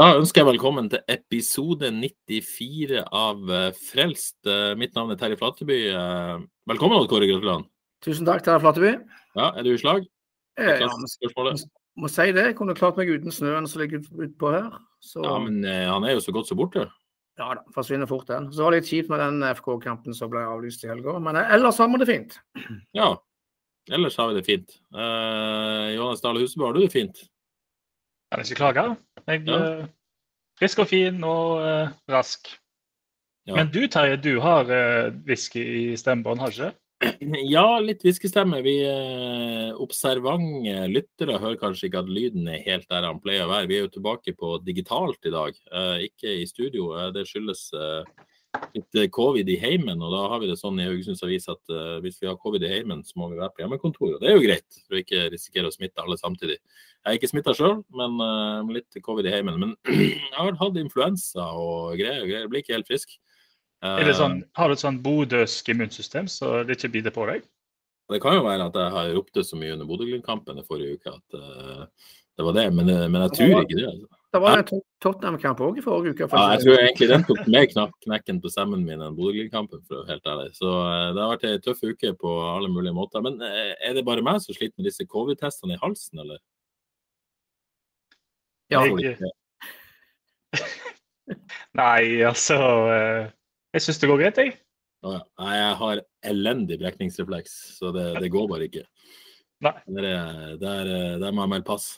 Da ønsker jeg velkommen til episode 94 av eh, Frelst. Eh, Mitt navn er Terje Flateby. Eh, Velkommen, Odd Kåre Grøtland. Tusen takk, Terje Flateby. Ja, er du i slag? Ja, spørsmålet. må si det. Jeg kunne klart meg uten snøen som ligger ut- utpå her. Så Ja, men han er jo så godt som borte. ja da, forsvinner fort den. Så var det litt kjipt med den FK-kampen som ble avlyst i helga. Men ellers har vi det fint. Ja, ellers har vi det fint. Eh, Johannes Dale Husebø, har du det fint? Kan ikke klage. Jeg Ja. er frisk og fin og uh, rask. Ja. Men du Terje, du har uh, whisky i stemmebånd, har du ikke? Ja, litt hviskestemme. Vi eh, observante lyttere hører kanskje ikke at lyden er helt der han pleier å være. Vi er jo tilbake på digitalt i dag, eh, ikke i studio. Eh, det skyldes eh, litt eh, covid i heimen, og da har vi det sånn i Haugesunds Avis at eh, hvis vi har covid i heimen, så må vi være på hjemmekontor. Og det er jo greit, for å ikke risikere å smitte alle samtidig. Jeg er ikke smitta sjøl, men uh, litt covid i heimen. Men jeg har hatt influensa og greier. og greier. Jeg blir ikke helt frisk. Er det Eh, sånn, har du et sånn bodøsk immunsystem så det ikke biter på deg? Det kan jo være at jeg har ropt det så mye under Bodø-Glimt-kampen i forrige uke at uh, det var det, men, men jeg tror ikke det. Altså. Det var en Tottenham-kamp òg i forrige uke. Ja, jeg tror egentlig den tok mer knekken på stemmen min enn Bodø-Glimt-kampen, for å være helt ærlig. Så det har vært ei tøff uke på alle mulige måter. Men er det bare meg som sliter med disse covid-testene i halsen, eller? Ja, Jeg- Nei, altså eh, Jeg syns det går greit, jeg. Ja. Nei, jeg har elendig brekningsrefleks, så det, det går bare ikke. Nei. Der, er- der, eh, der må jeg melde pass.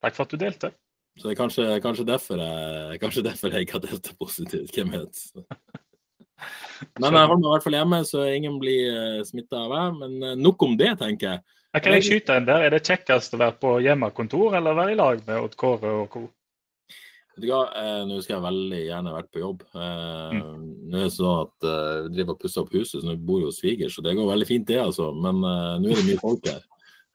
Takk for at du delte. Så det er kanskje, kanskje, derfor jeg, kanskje derfor jeg ikke har deltatt positivt. Hvem vet. Men jeg holder meg i hvert fall hjemme, så ingen blir uh, smitta av meg. Men eh, nok om det, tenker jeg. Jeg kan jeg skyte en der? Er det kjekkest å være på hjemmekontor eller være i lag med Odd Kåre og co.? Vet du hva, eh, Nå skal jeg veldig gjerne vært på jobb. Eh, Nå er det sånn at eh, vi driver og pusser opp huset, så nå bor jo svigers, så det går veldig fint, det, altså. Men eh, nå er det mye folk her.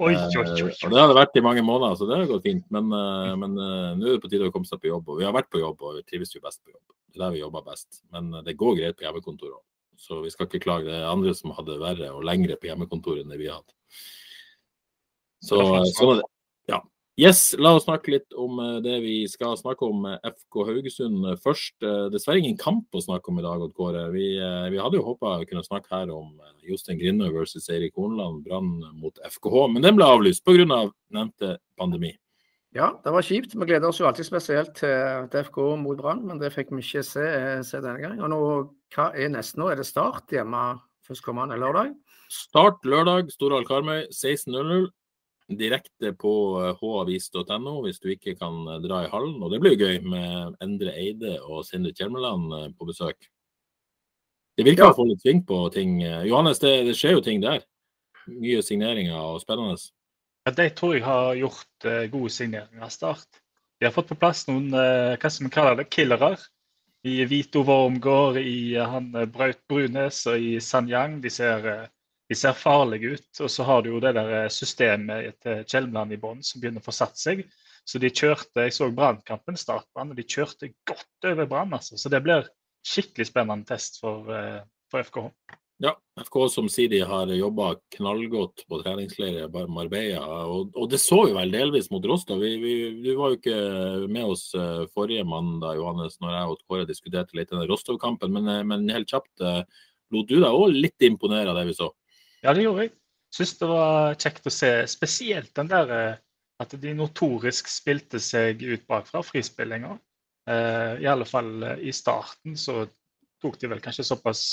Oi, Eh, oi, oi. og det har det vært i mange måneder, så det har gått fint. Men, eh, men eh, nå er det på tide å komme seg på jobb. Og vi har vært på jobb, og vi trives jo best på jobb. Det er der vi jobber best. Men eh, det går greit på hjemmekontoret òg. Så vi skal ikke klage. Det er andre som hadde verre og lengre på hjemmekontoret enn det vi hadde. Så eh, sånn er det. Ja. Yes, la oss snakke litt om eh, det vi skal snakke om. FK Haugesund først. Eh, Dessverre ingen kamp å snakke om i dag, Odd Kåre. Vi, vi hadde jo håpa å kunne snakke her om Jostein Grinde versus Eirik Hornland, Brann mot FKH, men den ble avlyst pga. Av nevnte pandemi. Ja, det var kjipt. Vi gleder oss jo alltid spesielt til, til FK mot Brann, men det fikk vi ikke se, se denne gang. Og nå, hva er neste nå? Er det Start hjemme førstkommende lørdag? Start lørdag, Storhall Karmøy 16.00. Direkte på eh, havis.no hvis du ikke kan eh, dra i hallen. Og det blir gøy med Endre Eide og Sindre Kjelmeland eh, på besøk. Det virker Ja. å få litt sving på ting. Johannes, det, det skjer jo ting der. Mye signeringer og spennende. Ja, de tror jeg har gjort uh, gode signeringer start. De har fått på plass noen uh, hva som vi kalle det, killere. I Vito Wormgård, i uh, han Braut Brunes og i Sanyang. De ser, eh, de ser farlige ut. Og så har du jo det der eh, systemet til Kjelmeland i bånn som begynner å få satt seg. Så de kjørte, Jeg så Brannkampen startbrann, og de kjørte godt over Brann. Altså. Så det blir skikkelig spennende test for, eh, for FKH. Ja, FK som sier de har jobba knallgodt på treningsleir i Marbella. Og, og det så vi vel delvis mot Rostov. Du var jo ikke med oss eh, forrige mandag, Johannes, når jeg og Kåre diskuterte litt den Rostov-kampen. Men, eh, men helt kjapt, eh, lot du deg òg litt imponere av det vi så? Ja, det gjorde jeg. Syns det var kjekt å se spesielt den der eh, at de notorisk spilte seg ut bakfra frispillinga. Eh, I alle fall eh, i starten så tok de vel kanskje såpass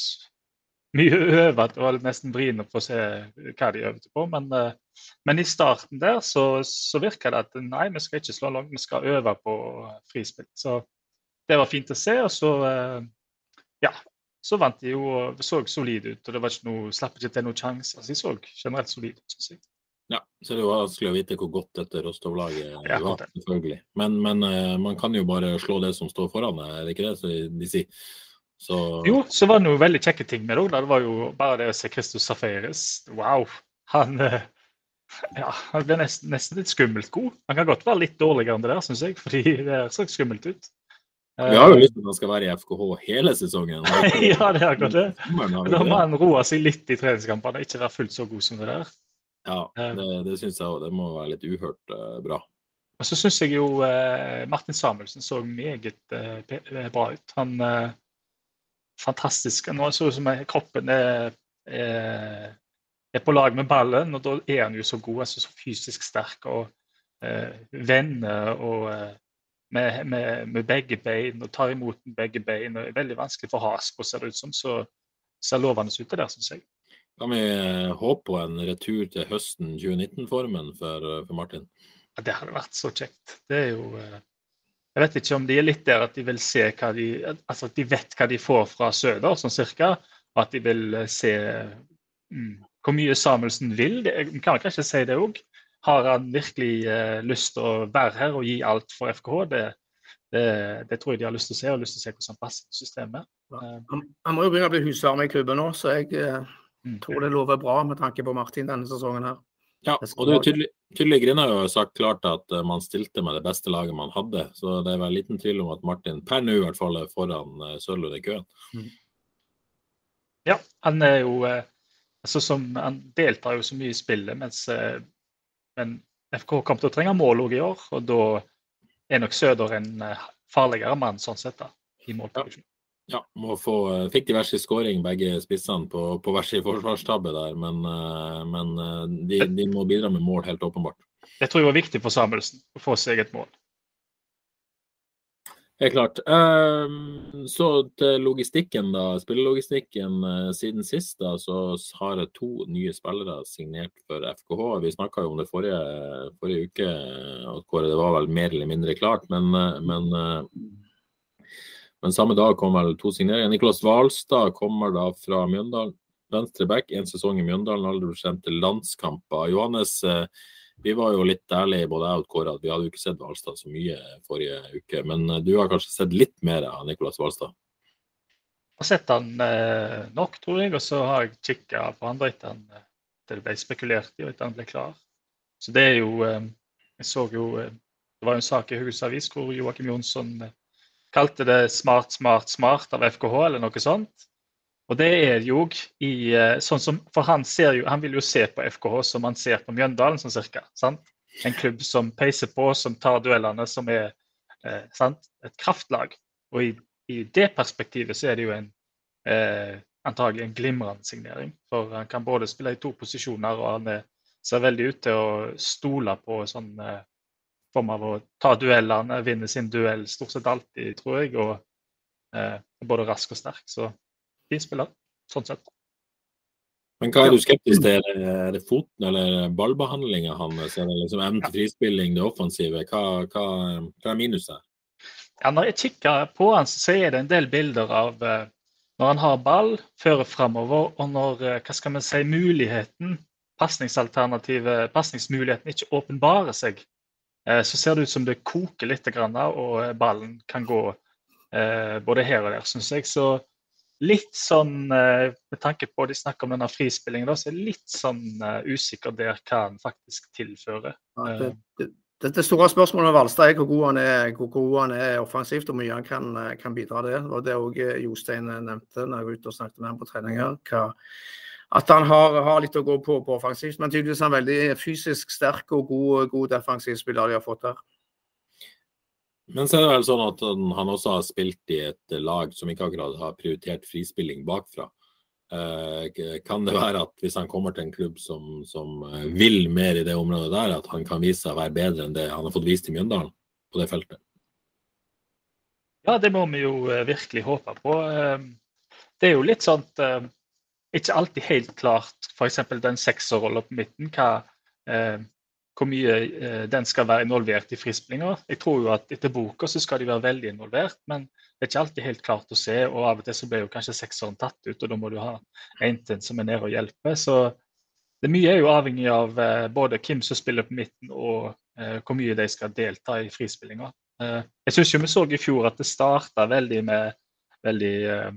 mye over at det var nesten vriene på å se hva de øvde på. Men, men i starten der så, så virka det at nei, vi skal ikke slå langt, vi skal øve på frispill. Så det var fint å se. Og så, ja, så vant de jo og så solide ut. Og det var ikke noe, slapp ikke til noen sjanse. Altså, de så generelt solide ut, syns jeg. Ja, så det er jo vanskelig å vite hvor godt dette Rostov-laget Ja, var, selvfølgelig. Men, men eh, man kan jo bare slå det som står foran, er det ikke det så de sier? Så Jo, så var det noen veldig kjekke ting med det òg. Det var jo bare det å se Christus Safaris. Wow. Han eh, ja, han ble nesten, nesten litt skummelt god. Han kan godt være litt dårligere enn det der, syns jeg, fordi det så skummelt ut. Vi har jo lyst til at han skal være i FKH hele sesongen. ja, det er akkurat det. Da må han roe seg litt i treningskampene ikke være fullt så god som det der. Ja, det, det syns jeg òg. Det må være litt uhørt eh, bra. Og så syns jeg jo eh, Martin Samuelsen så meget eh, eh, bra ut. Han uh, Fantastisk. Nå så ut som eh, kroppen er, er, er på lag med ballen, og da er han jo så god. Altså så fysisk sterk og uh, vender og eh, med, med, med begge bein og tar imot med begge bein. og er Veldig vanskelig for Hasbro, ser det ut som. Så ser lovende ut det der, syns jeg. Kan vi eh, håpe på en retur til høsten 2019-formen for, eh, for Martin? Ja, det hadde vært så kjekt. Det er jo eh, Jeg vet ikke om de er litt der at de vil se hva de Altså at de vet hva de får fra Søder, sånn cirka. Og at de vil se mm, hvor mye Samuelsen vil. Det, kan vel kanskje si det òg. Har han virkelig eh, lyst til å være her og gi alt for FKH? Det, det, det tror jeg de har lyst til å se, og lyst til å se hvordan han passer systemet. Eh, Han, han må jo begynne å bli husvarm i klubben nå, så jeg eh, mm. tror det lover bra med tanke på Martin denne sesongen her. Ja, og det er tydelig, tydelig Grine har jo sagt klart at eh, man stilte med det beste laget man hadde. Så det er vel liten tvil om at Martin per nå i hvert fall er foran uh, Sørlund i køen. Ja, han er jo eh, altså som, Han deltar jo så mye i spillet, mens eh, men FK kommer til å trenge mål òg i år. Og da er nok Søder en eh, farligere mann sånn sett da, i målproduksjon. Ja, må få, eh, fikk de hver sin skåring, begge spissene, på, på hver sin forsvarstabbe der. Men, eh, men de, de må bidra med mål, helt åpenbart. Det tror jeg var viktig for Samuelsen å få seg et mål. Helt klart. Ehm, så til logistikken, da. Spillelogistikken. eh, Siden sist da, så har jeg to nye spillere signert for FKH. Vi snakka jo om det forrige, forrige uke, at hvor det var vel mer eller mindre klart. Men, eh, men, eh, men samme dag kom vel to signeringer. Niklas Hvalstad kommer da fra Mjøndalen. Venstre back, én sesong i Mjøndalen, aldri sendt til landskamper. Johannes, eh, vi var jo litt ærlige, både jeg og Kåre, at vi hadde jo ikke sett Hvalstad så mye forrige uke. Men eh, du har kanskje sett litt mer av Nicolas Hvalstad? Jeg har sett han eh, nok, tror jeg, og så har jeg kikka på han, eh, etter det ble spekulert i og etter han ble klar. Så det er jo Jeg så jo Det var jo en sak i Haugesunds Avis hvor Joakim Jonsson kalte det 'smart, smart, smart' av FKH, eller noe sånt. Og det er jo i eh, sånn som For han jo Han vil jo se på FKH som han ser på Mjøndalen, sånn cirka. sant? En klubb som peiser på, som tar duellene, som er eh, sant? et kraftlag. Og i, i det perspektivet så er det jo en eh, antagelig en glimrende signering. For han kan både spille i to posisjoner, og han er, ser veldig ut til å stole på sånn eh, form av å ta duellene, vinne sin duell stort sett alltid, tror jeg. Og eh, både rask og sterk. Så fin spiller, sånn sett. Men hva er du skeptisk til? Er det, foten eller ballbehandlinga hans? Er det liksom evnen til frispilling, det offensive? Hva, hva, hva er minuset? Ja, når jeg kikker på han, så er det en del bilder av eh, når han har ball, fører framover, og når eh, hva skal man si, muligheten, pasningsalternativet, pasningsmuligheten ikke åpenbarer seg, eh, så ser det ut som det koker litt, og ballen kan gå både her og der, syns jeg. Så litt sånn, eh, med tanke på de snakker om denne frispillingen, da, så er jeg litt sånn eh, usikker der hva han faktisk tilfører. Ja, det, det, det, det store spørsmålet med Valstad er hvor god han er, hvor god han er offensivt og hvor mye han kan, eh, kan bidra til. Og Det òg Jostein nevnte når jeg var ute og snakket med ham på treninger. Hva, at han har, har litt å gå på på offensivt, men tydeligvis er han veldig fysisk sterk og god, god defensiv spiller de har fått der. Men så er det vel sånn at han, også har spilt i et lag som ikke akkurat har prioritert frispilling bakfra. Eh, kan det være at hvis han kommer til en klubb som, som eh, vil mer i det området der, at han kan vise seg å være bedre enn det han har fått vist i Mjøndalen på det feltet? Ja, det må vi jo eh, virkelig håpe på. Det er jo litt sånn eh, ikke alltid helt klart f.eks. den sekserrollen på midten. Hva, hvor mye eh, den skal være involvert i frispillinga. Jeg tror jo at etter boka så skal de være veldig involvert, men det er ikke alltid helt klart å se. Og av og til så blir jo kanskje sekseren tatt ut, og da må du ha en til som er nede og hjelper. Så det mye er jo avhengig av eh, både hvem som spiller på midten og eh, hvor mye de skal delta i frispillinga. Eh, jeg syns vi så i fjor at det starta veldig med veldig eh,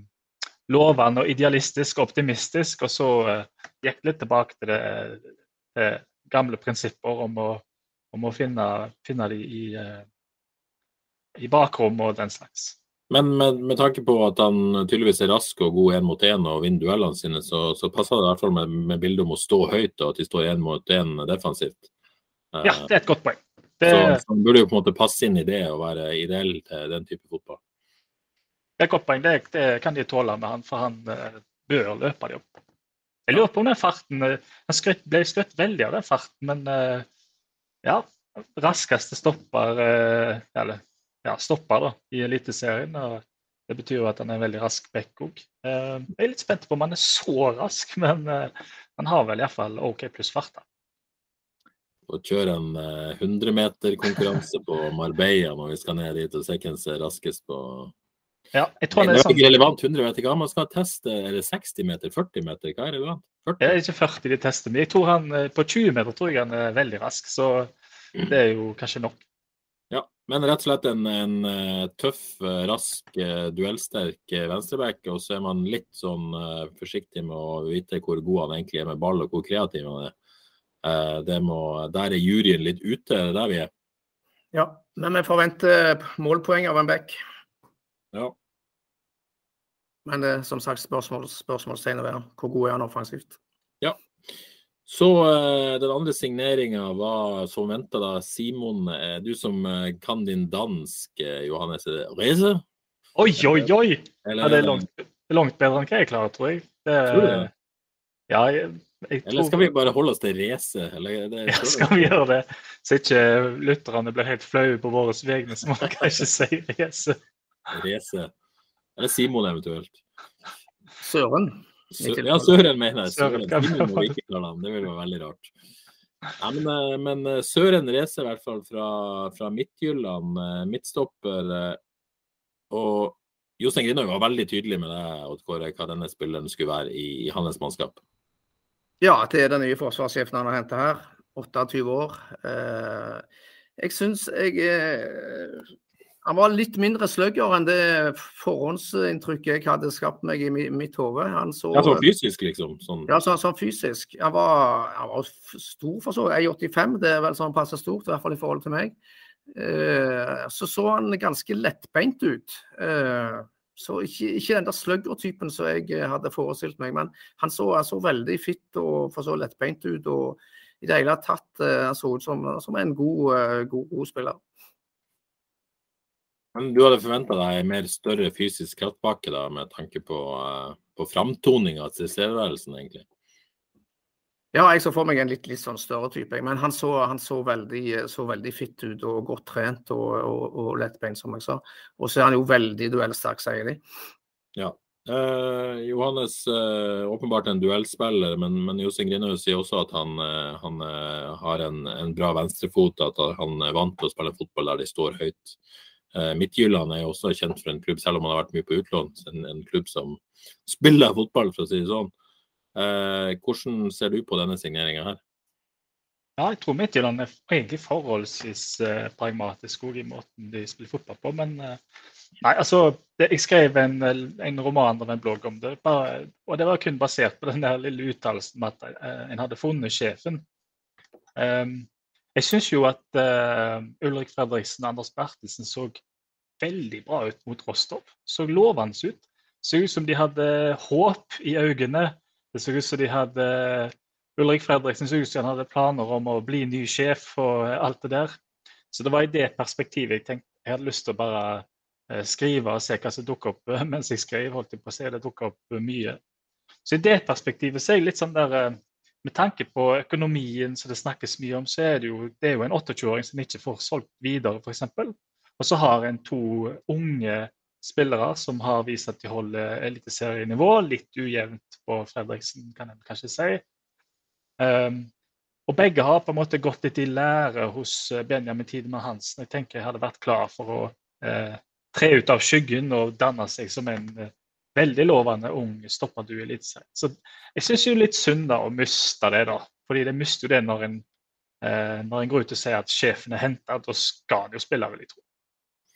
lovende og idealistisk og optimistisk, og så eh, gikk det litt tilbake til det til gamle prinsipper om å, om å finne, finne de i, eh, i bakrom og den slags. Men med, med, tanke på at han tydeligvis er rask og god én mot én og vinner duellene sine, så, så, passer det i hvert fall med, med bildet om å stå høyt og at de står én mot én defensivt. Ja, det er et godt poeng. Det... Så, så han burde jo på en måte passe inn i det og være ideell til den type fotball. Det er et godt poeng. Det, det kan de tåle med han, for han uh, bør løpe de opp. Jeg lurer på om den farten eh, Han skryt, ble skrytt veldig av den farten, men uh, ja. Raskeste stopper uh, Eller ja, stopper da, i Eliteserien. og Det betyr jo at han er en veldig rask back òg. Jeg er litt spent på om han er så rask, men han har vel iallfall OK pluss fart. Og kjøre en 100-meterkonkurranse på Marbella når vi skal ned dit og se hvem som er raskest på ja, jeg tror det er, sånn... ikke relevant 100 meter. Hva man skal teste? Er det 60 meter? 40 meter? Hva er relevant? 40? Det er ikke 40 de tester, men jeg tror han, eh, på 20 meter tror jeg han er veldig rask. Så det er jo kanskje nok. Ja, men rett og slett en, en eh, tøff, eh, rask, duellsterk venstreback. Og så er man litt sånn forsiktig med å vite hvor god han egentlig er med ball, og hvor kreativ han er. Det må, der er juryen litt ute, det er der vi er. Ja, men vi forventer målpoeng av en back. Ja. Men det er som sagt spørsmål, spørsmålstegn ved hvor god er han offensivt. Ja. Så uh, den andre signeringa var som venta, da. Simon, uh, du som kan din dansk, Johannes Reise? Oi, oi, oi! Eller, ja, det er langt, langt, bedre enn hva jeg klarer, tror jeg. Det, tror du det? Ja, jeg, jeg tror... Eller skal vi bare holde oss til race? ja, skal vi gjøre det? Så ikke lytterne blir helt flaue på våre vegne, så man kan ikke si race. Race. Eller Simon eventuelt. Søren. ja, Søren mener jeg. Søren. Søren. må ikke kalle ham, det ville være veldig rart. Ja, men, eh, men, eh, Søren Reze, i hvert fall fra, fra Midtjylland, eh, midtstopper. Og Jostein Grindhaug var veldig tydelig med det, Kåre, hva denne spilleren skulle være i, i hans mannskap. Ja, det er den nye forsvarssjefen han har henta her. 28 år. Jeg syns jeg han var litt mindre slugger enn det forhåndsinntrykket jeg hadde skapt meg i mitt hode. Ja, sånn fysisk, liksom? Sånn. Ja, sånn, sånn fysisk. Han var, han var, stor for så vidt. 1,85, det er vel sånn passe stort, i hvert fall i forhold til meg. Eh, så så han ganske lettbeint ut. Eh, så ikke, ikke den der slugger-typen som jeg hadde forestilt meg, men han så, han så veldig fitt og for så lettbeint ut. og i det hele tatt eh, Han så ut som, som en god, eh, god, god spiller. Men du hadde forventa deg en mer større fysisk kraftpakke da, med tanke på, uh, på framtoninga av tilstedeværelsen, egentlig? Ja, jeg så for meg en litt, litt sånn større type. Men han så, han så, veldig, så veldig, fitt ut og godt trent og, og, og lettbeint, som jeg sa. Og så er han jo veldig duellsterk, sier de. Ja. Eh, Johannes eh, åpenbart en duellspiller, men, men Jostein Grinhaug sier også at han, eh, han eh, har en, en, bra venstrefot, at han er vant til å spille fotball der de står høyt. Eh, Midtjylland er jo også kjent for en klubb, selv om han har vært mye på utlån. En, en klubb som spiller fotball, for å si det sånn. Eh, hvordan ser du på denne signeringa her? Ja, jeg tror Midtjylland er egentlig forholdsvis eh, pragmatisk i måten de spiller fotball på. Men nei, altså, det, jeg skrev en, en, roman av en blogg om det, bare, og det var kun basert på den der lille uttalelsen om at eh, en hadde funnet sjefen. Um, jeg syns jo at uh, Ulrik Fredriksen og Anders Bertelsen så veldig bra ut mot Rostov. Så lovende ut. Så ut som de hadde håp i øynene. Det så ut som de hadde Ulrik Fredriksen så ut som han hadde planer om å bli ny sjef og alt det der. Så det var i det perspektivet jeg tenkte jeg hadde lyst til å bare uh, skrive og se hva som dukker opp uh, mens jeg skrev. holdt jeg på å se Det dukker opp mye. Så i det perspektivet så er jeg litt sånn der med tanke på økonomien som det snakkes mye om, så er det jo, det er jo en 28-åring som ikke får solgt videre, f.eks. Og så har en to unge spillere som har vist at de holder eliteserienivå. Litt ujevnt på Fredriksen, kan en kanskje si. Um, og begge har på en måte gått litt i lære hos eh, Benjamin Tidemann Hansen. Jeg tenker jeg hadde vært klar for å eh, tre ut av skyggen og danne seg som en eh, veldig lovende ung stopperdu i Eliteserien. Så jeg syns jo litt synd da å miste det, da. Fordi det mister jo det når en, eh, når en går ut og sier at sjefen er henta. Da skal han jo spille, vil jeg tro.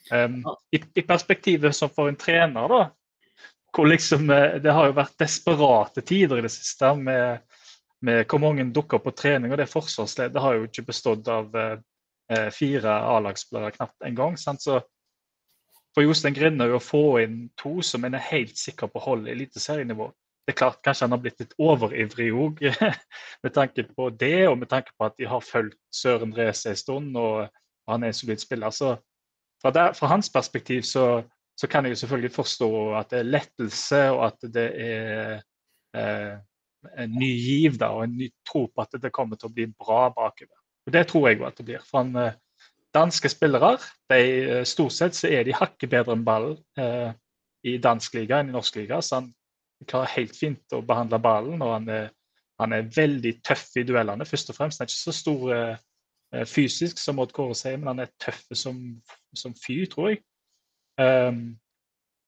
Um, i, i, perspektivet som for en trener, da, hvor liksom eh, Det har jo vært desperate tider i det siste med med hvor mange dukker på trening. og Det forsvarsleddet har jo ikke bestått av eh, fire A-lagsspillere knapt engang. Så for Jostein Grindhaug å få inn to som en er helt sikker på holder eliteserienivå Det er klart kanskje han har blitt litt overivrig òg, med tanke på det, og med tanke på at de har fulgt Søren Reze en stund, og han er en solid spiller. Så fra, der, fra hans perspektiv så, så, kan jeg jo selvfølgelig forstå at det er lettelse, og at det er eh, en ny giv da, og en ny tro på at det kommer til å bli bra bakover. Og Det tror jeg jo at det blir. For han eh, danske spillere de, eh, stort sett så er de hakket bedre enn ballen eh, i dansk liga enn i norsk liga. Så han klarer helt fint å behandle ballen, og han er, han er veldig tøff i duellene. først og fremst. Han er ikke så stor eh, fysisk, som Odd Kåre sier, men han er tøff som, som fy, tror jeg. Um,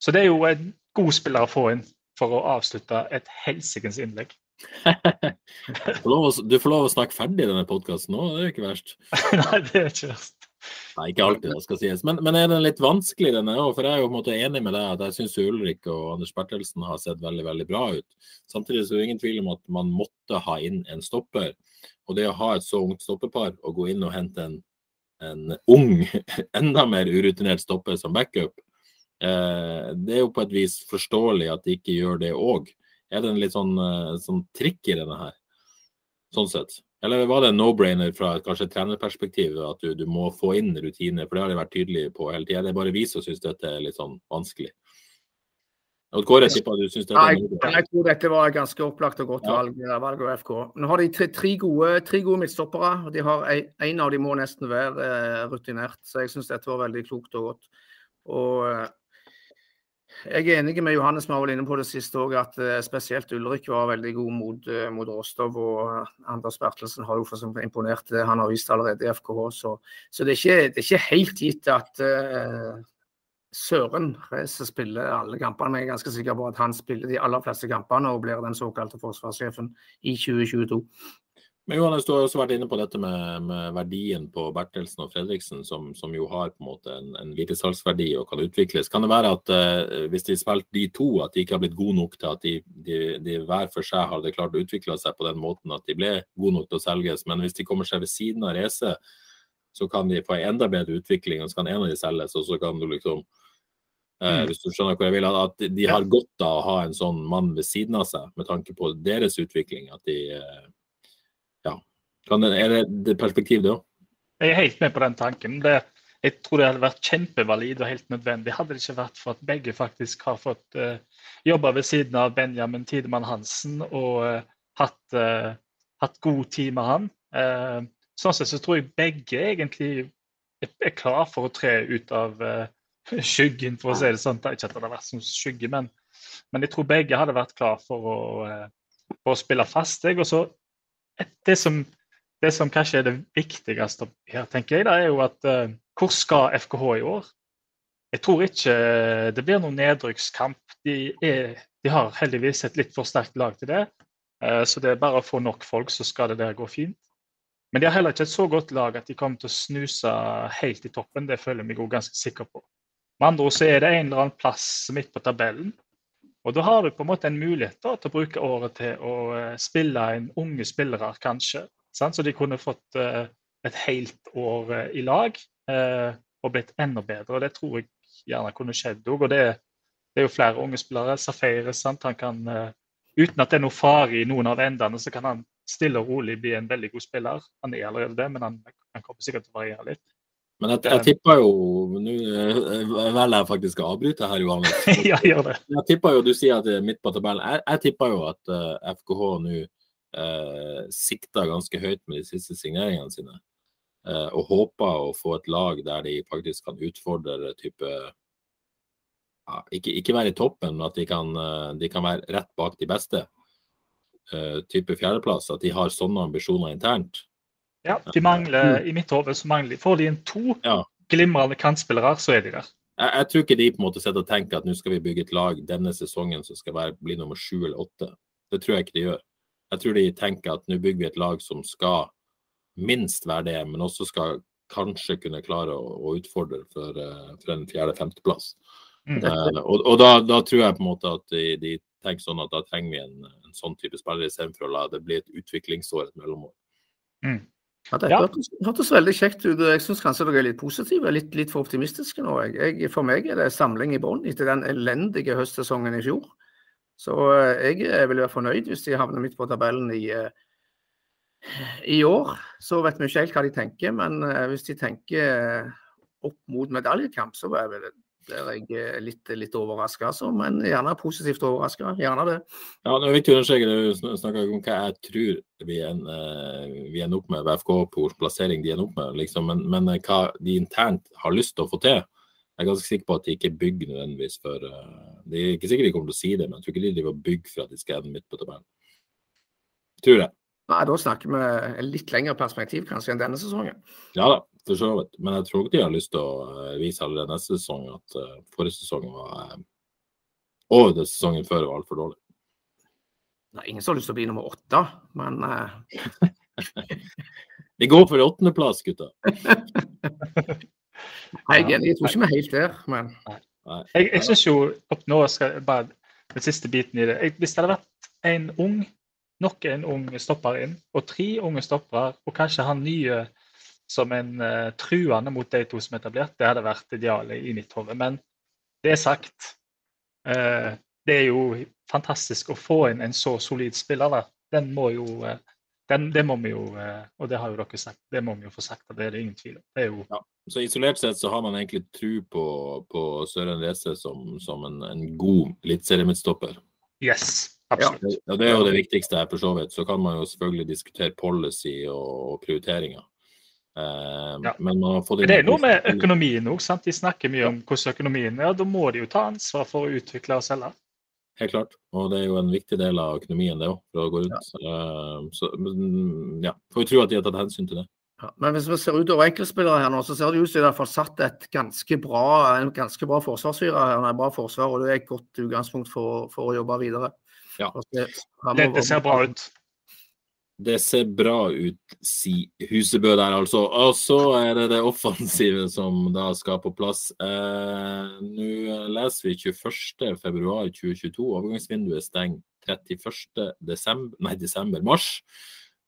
så det er jo en god spiller å få inn for å avslutte et helsikens innlegg. du får lov å snakke ferdig i denne podkasten nå, det er jo ikke verst. Nei, det er ikke verst. Nei, ikke alltid, det skal sies. Men, men er den litt vanskelig, denne òg? For jeg er jo på en måte enig med deg at jeg syns Ulrik og Anders Bertelsen har sett veldig veldig bra ut. Samtidig så er det ingen tvil om at man måtte ha inn en stopper. Og det å ha et så ungt stoppepar og gå inn og hente en, en ung, enda mer urutinert stopper som backup, eh, det er jo på et vis forståelig at de ikke gjør det òg. Er det en litt sånn, eh, sånn trikk i denne her, sånn sett? Eller var det en no-brainer fra kanskje trenerperspektiv at du, du, må få inn rutiner? For det har de vært tydelige på hele tida. Det er bare vi som syns dette er litt sånn vanskelig. Og Kåre, tipper du syns dette er jeg, jeg tror dette var et ganske opplagt og godt ja. valg, eh, valg av FK. Nå har de tre, tre, gode, tre gode, midtstoppere. og de har En av dem må nesten være eh, rutinert, så jeg syns dette var veldig klokt og godt. Og jeg er enig med Johannes vi var inne på det siste òg, at uh, spesielt Ulrik var veldig god mot, uh, mot Rostov. Og Anders Bertelsen har jo imponert det han har vist allerede i FKH. Så, så det, er ikke, det, er ikke, helt gitt at uh, Søren Reise spiller alle kampene. Jeg er ganske sikker på at han spiller de aller fleste kampene og blir den såkalte forsvarssjefen i 2022. Men Johannes, du har også vært inne på dette med, med verdien på Bertelsen og Fredriksen, som, som, jo har på en måte en, en videresalgsverdi og kan utvikles. Kan det være at eh, hvis de spilte de to, at de ikke har blitt gode nok til at de, de, de hver for seg hadde klart å utvikle seg på den måten at de ble gode nok til å selges, men hvis de kommer seg ved siden av racet, så kan de få en enda bedre utvikling, og så kan en av de selges, og så kan du liksom uh, Hvis du skjønner hvor jeg vil, at de har godt av å ha en sånn mann ved siden av seg, med tanke på deres utvikling. at de det, er det, det perspektiv, det òg? Jeg er helt med på den tanken. Det, jeg tror det hadde vært kjempevalid og helt nødvendig. Hadde det ikke vært for at begge faktisk har fått uh, jobbe ved siden av Benjamin Tidemann Hansen og uh, hatt, uh, hatt, god tid med han. Sånn sett så tror jeg begge egentlig er, er klar for å tre ut av skyggen, for å si det sånn. Ikke at det hadde vært som skygge, men, men, jeg tror begge hadde vært klar for å, for å spille fast. Jeg. Og så det som det som kanskje er det viktigste her, tenker jeg, da, er jo at uh, hvor skal FKH i år? Jeg tror ikke eh, det blir noen nedrykkskamp. De, de har heldigvis et litt for sterkt lag til det. Uh, så det er bare å få nok folk, så skal det der gå fint. Men de har heller ikke et så godt lag at de kommer til å snuse helt i toppen. Det føler jeg meg ganske sikker på. Med andre ord så er det en eller annen plass midt på tabellen. Og da har du på en måte en mulighet da, til å bruke året til å spille inn unge spillere, kanskje. Sant? Så de kunne fått uh, et helt år uh, i lag uh, og blitt enda bedre. og Det tror jeg gjerne kunne skjedd òg. Det, det, er jo flere unge spillere. Safaris, han kan, uten at det er noe fare i noen av endene, så kan han stille og rolig bli en veldig god spiller. Han er allerede det, men han, han kommer sikkert til å variere litt. Men jeg, jeg tipper jo Nå velger jeg faktisk å avbryte her, Johan. ja, gjør det. Jeg tipper jo, Du sier at det er midt på tabellen. Jeg, jeg tipper jo at uh, FKH nå eh, sikta ganske høyt med de siste signeringene sine. Eh, og håpa å få et lag der de faktisk kan utfordre type ja, ikke, ikke, være i toppen, men at de kan, eh, de kan være rett bak de beste. Eh, type fjerdeplass, at de har sånne ambisjoner internt. Ja, de mangler, I mitt hode så mangler de Får de inn to Ja. glimrende kantspillere, så er de der. Jeg, jeg tror ikke de på en måte sitter og tenker at nå skal vi bygge et lag denne sesongen som skal være, bli nummer sju eller åtte. Det tror jeg ikke de gjør. Jeg tror de tenker at nå bygger vi et lag som skal minst være det, men også skal kanskje kunne klare å, å utfordre for, eh, for en fjerde-femteplass. Mm. Eh, og og da, da tror jeg på en måte at de, de tenker sånn at da trenger vi en, en sånn type spiller istedenfor å la det bli et utviklingsår, et mellomår. Ja, det hørtes, hørtes veldig kjekt ut. Jeg syns kanskje dere er litt positive, litt, litt for optimistiske nå. Jeg. Jeg, for meg er det samling i bånn etter den elendige høstsesongen i fjor. Så eh, jeg eh, vil være fornøyd hvis de havner midt på tabellen i, eh, i år. Så vet vi ikke helt hva de tenker, men hvis de tenker opp mot medaljekamp, så er der jeg litt, litt overraska, altså. Men gjerne positivt overraska. Gjerne det. Ja, det er viktig å understreke det. Du snakker om hva jeg tror vi, en, ender opp med, VFK på plassering de ender opp med. Liksom. Men, men hva de internt har lyst til å få til, jeg er ganske sikker på at de ikke bygger nødvendigvis for eh, Det er ikke sikkert de kommer til å si det, men jeg tror ikke de driver og bygger for at de skal ende midt på tabellen. Tror jeg. Nei, Da snakker vi en litt lengre perspektiv kanskje enn denne sesongen. Ja da, for så vidt. Men jeg tror ikke de har lyst til å eh, vise allerede neste sesong at eh, forrige sesong var Og det sesongen før var altfor dårlig. Nei, ingen som har lyst til å bli nummer åtte, men Vi går for åttendeplass, gutta. Jeg, er enig, jeg tror ikke vi er helt der, men Jeg, jeg syns jo opp nå skal jeg bare den siste biten i det. Jeg, hvis det hadde vært en ung, nok en ung stopper inn, og tre unge stoppere, og kanskje han nye som en uh, truende mot de to som er etablert, det hadde vært idealet i mitt hode. Men det er sagt. Uh, det er jo fantastisk å få inn en så solid spiller. da. Den må jo eh, den, Det må vi jo, eh, og det har jo dere sagt, det må vi jo få sagt. Det er det ingen tvil om. Det jo Så isolert sett så har man egentlig tro på, på Søren Reze som, som en, en god eliteseriemidtstopper. Yes, absolutt. Ja, det er jo det viktigste her, for så vidt. Så kan man jo selvfølgelig diskutere policy og, prioriteringer. Eh, Ja. Men det er noe med økonomien òg. De snakker mye om hvordan økonomien er. Da må de jo ta ansvar for å utvikle og selge. Helt klart. Og det er jo en viktig del av økonomien, det òg, for å gå rundt. Ja. så men, ja, får vi tro at de har tatt hensyn til det. Ja, men hvis vi ser utover enkeltspillere her nå, så ser det ut som de har satt et ganske bra, en ganske bra forsvarsfyrer her. En bra forsvar, og det er et godt utgangspunkt for, for å jobbe videre. Ja. Og se Det, fremover. det ser bra ut. Det ser bra ut, sier Husebø der, altså. Og så er det det offensive som da skal på plass. Eh, Nå leser vi 21.2.2022. Overgangsvinduet stenger 31. desember, nei, desember, mars.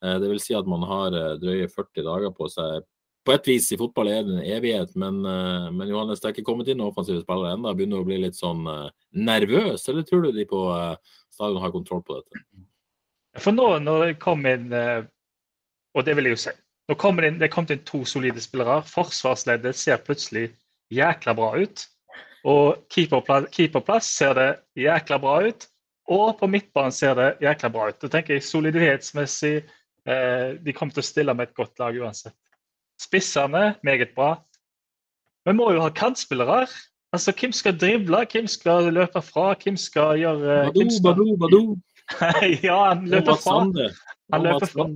Eh, det vil si at man har eh, drøye 40 dager på seg. På et vis i fotball er det en evighet, men, eh, men Johannes, det er ikke kommet inn noen offensive spillere ennå. Begynner å bli litt sånn eh, nervøs, eller tror du de på eh, stadion har kontroll på dette? For nå når det kom inn eh, Og det vil jeg jo si. Nå kom det, inn, det kom inn to solide spillere. Forsvarsleddet ser plutselig jækla bra ut. Og keeperplass, keeperplass ser det jækla bra ut. Og på midtbanen ser det jækla bra ut. Da tenker jeg soliditetsmessig eh, De kommer til å stille med et godt lag uansett. Spissene meget bra. Vi må jo ha kantspillere. Altså, Hvem skal drible, hvem skal løpe fra, hvem skal gjøre Badou, hvem skal... badou, badou. ja, han løper fra. Han løper fra.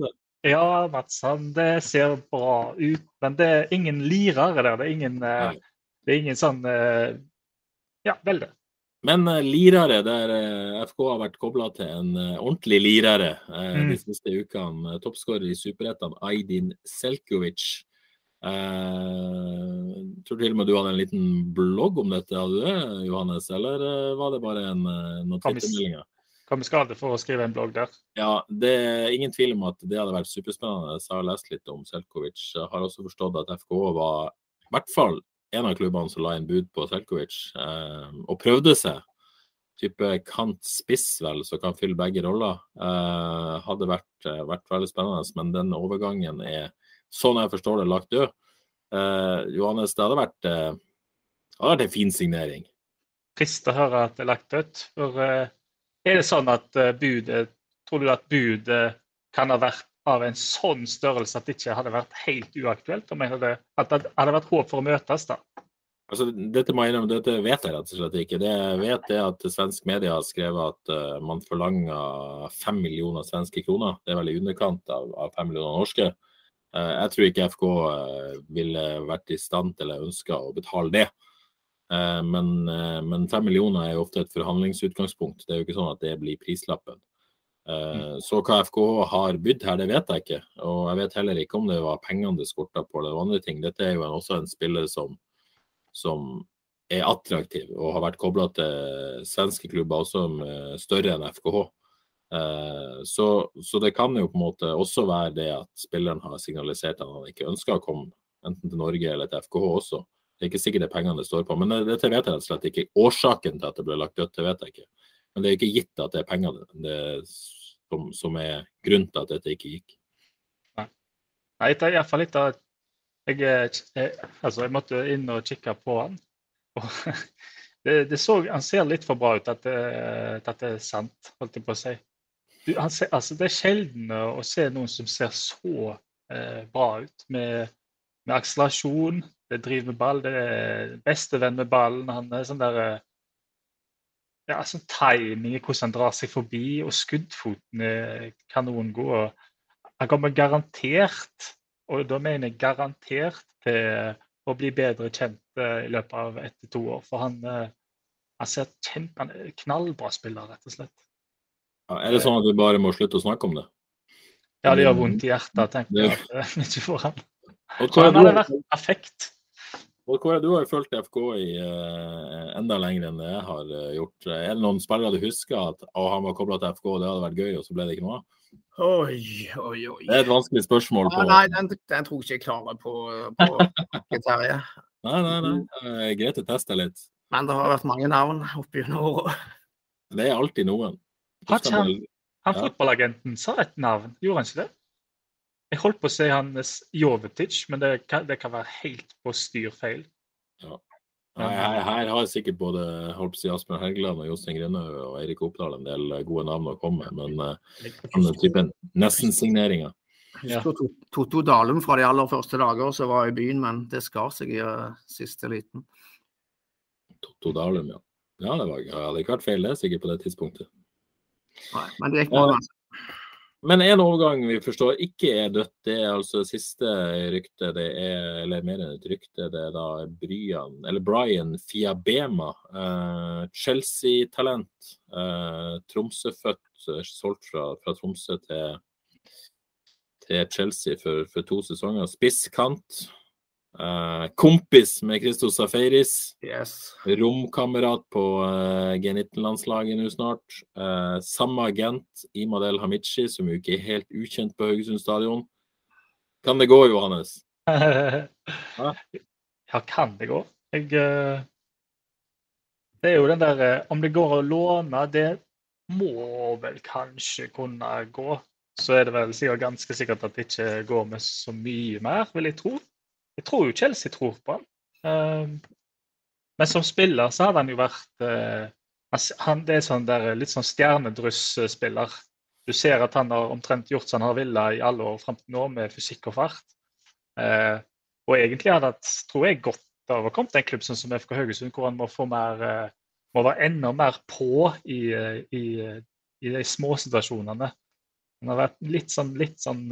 Ja, Mats Sande ser bra ut, men det er ingen lirere der. Det er ingen, eh, det er ingen sånn eh, Ja, vel det. Men uh, lirere, der eh, FK har vært kobla til en eh, ordentlig lirere eh, Mm. de siste ukene. Toppskårer i Superettan, Aydin Selkovic. Eh, jeg tror til og med du hadde en liten blogg om dette, hadde du det, Johannes? Eller eh, var det bare en, noen Kan vi skal skade for å skrive en blogg der. Ja, det er ingen tvil om at det hadde vært superspennende. Jeg har lest litt om Selkovic. Jeg har også forstått at FK var i hvert fall en av klubbene som la inn bud på Selkovic, eh, og prøvde seg. Type kant spiss, vel, som kan fylle begge roller. Eh, hadde vært, eh, vært veldig spennende, men den overgangen er, sånn jeg forstår det, lagt død. Eh, Johannes, det hadde vært, eh, hadde vært en fin signering. Trist å høre at det er lagt dødt. For eh, er det sånn at eh, budet Tror du at budet kan ha vært av en sånn størrelse at det ikke hadde vært helt uaktuelt? Om jeg hadde, at det hadde vært håp for å møtes, da? Altså, dette jeg dette vet jeg rett og slett ikke. Det jeg vet er at svensk media har skrevet at uh, man forlanger fem millioner svenske kroner. Det er vel i underkant av, av fem millioner norske. Uh, jeg tror ikke FK uh, ville vært i stand til eller ønska å betale det. Eh, men, men fem millioner er jo ofte et forhandlingsutgangspunkt. Det er jo ikke sånn at det blir prislappen. Så hva FKH har bydd her, det vet jeg ikke. Og jeg vet heller ikke om det var pengene det skorta på eller andre ting. Dette er jo også en spiller som, som er attraktiv og har vært kobla til svenske klubber også større enn FKH. Eh, så, så, det kan jo på en måte også være det at spilleren har signalisert at han ikke ønsker å komme enten til Norge eller til FKH også. Det er ikke sikkert det er pengene det står på. Men dette vet jeg rett og slett ikke. Årsaken til at det ble lagt dødt, det vet jeg ikke. Men det er ikke gitt at det er penger det, som, som, er grunnen til at dette ikke gikk. Nei, det er iallfall litt av jeg, jeg, altså jeg måtte inn og kikke på han. det, det så, han ser litt for bra ut at det, at det er sant, holdt jeg på å si altså, det er sjelden å se noen som ser så eh, bra ut. Med, med akselerasjon, det driver med ball, det er bestevenn med ballen. Han er sånn der eh, ja, sånn timing i hvordan han drar seg forbi, og skuddfoten er kanongod. Han kommer garantert, og da mener jeg garantert, til å bli bedre kjent eh, i løpet av ett til to år. For han, eh, han ser kjempe, han er knallbra spiller, rett og slett. Ja, er det sånn at vi bare må slutte å snakke om det? Ja, det gjør vondt i hjertet, tenker jeg. at vi ikke får han. Han hadde vært perfekt. Og Kåre, du har jo fulgt FK i uh, enda lenger enn det jeg har uh, gjort. Er det noen spillere du husker at å, han var kobla til FK, og det hadde vært gøy, og så ble det ikke noe av? Oi, oi, oi. Det er et vanskelig spørsmål. På... nei, den, den, tror jeg ikke jeg klarer på, på Terje. nei, nei, nei. Greit å teste litt. Men det har vært mange navn opp gjennom åra. Det er alltid noen. Har ikke han, han fotballagenten sa et navn, gjorde han ikke det? Jeg holdt på å si hans Jovetic, men det kan, det kan være helt på styrfeil. Ja. Nei, her, her, har sikkert både holdt på å si Aspen Helgeland og Jostein Grinhaug og Eirik Oppdal en del gode navn å komme med, men uh, den typen nesten-signeringer. Ja. Totto Dalum fra de aller første dager som var i byen, men det skar seg i uh, siste liten. Totto Dalum, ja. Ja, det var, hadde ikke vært feil det, sikkert på det tidspunktet. Nei, men det gikk bra. Altså. Men en overgang vi forstår ikke er dødt, det er altså siste rykte, det er, eller mer enn et rykte, det er da Brian, eller Brian Fiabema. Eh, Chelsea-talent. Eh, Tromsø-født, solgt fra, fra, Tromsø til, til Chelsea for, for to sesonger. Spisskant. Uh, kompis med Christos Safaris. Yes. Romkamerat på uh, G19-landslaget nå snart. Uh, samme agent, Imadel Hamichi, som jo ikke er helt ukjent på Haugesund stadion. Kan det gå, Johannes? ja, kan det gå? Jeg Det er jo den der Om det går å låne, det må vel kanskje kunne gå. Så er det vel sikkert ganske sikkert at det ikke går med så mye mer, vil jeg tro. Jeg tror jo Chelsea tror på han. Ehm, men som spiller så hadde han jo vært eh, han, Det er sånn der, litt sånn stjernedryss-spiller. Du ser at han har omtrent gjort som han har villet i alle år fram til nå, med fysikk og fart. Eh, og egentlig hadde han, tror jeg, godt av å komme til en klubb sånn som FK Haugesund, hvor han må få mer eh, må være enda mer på i, i, i de småsituasjonene. Han har vært litt sånn, litt sånn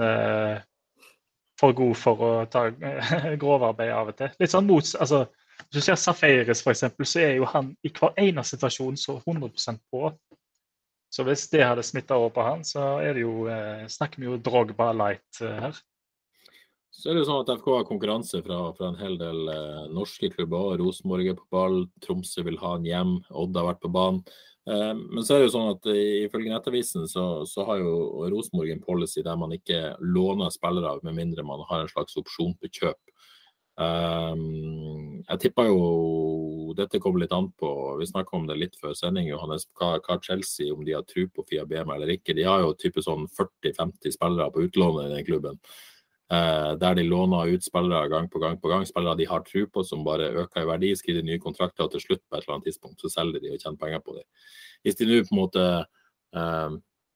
for god for å ta grovarbeid av og til. Litt sånn mot, altså, Hvis du ser Safaris, f.eks., så er jo han i hver eneste situasjon så 100% på. Så hvis det hadde smitta over på han, så er det jo, eh, snakker vi jo Drogba light eh, her. Så er det sånn at FK har konkurranse fra, fra en hel del eh, norske klubber. Rosenborg er på ball, Tromsø vil ha en hjem, Odd har vært på banen. Eh, men så er det jo sånn at ifølge Nettavisen så, så har jo Rosenborg en policy der man ikke låner spillere av, med mindre man har en slags opsjon på kjøp. Um, jeg tipper jo Dette kommer litt an på Vi snakka om det litt før sending, Johannes. Hva, hva Chelsea, om de har tro på Fia Bema eller ikke. De har jo type sånn 40-50 spillere på utlånet i den klubben. Uh, der de låner ut spillere gang på gang på gang. Spillere de har tro på, som bare øker i verdi, skriver nye kontrakter, og til slutt på et eller annet tidspunkt så selger de og tjener penger på dem. Hvis de nå på en måte uh,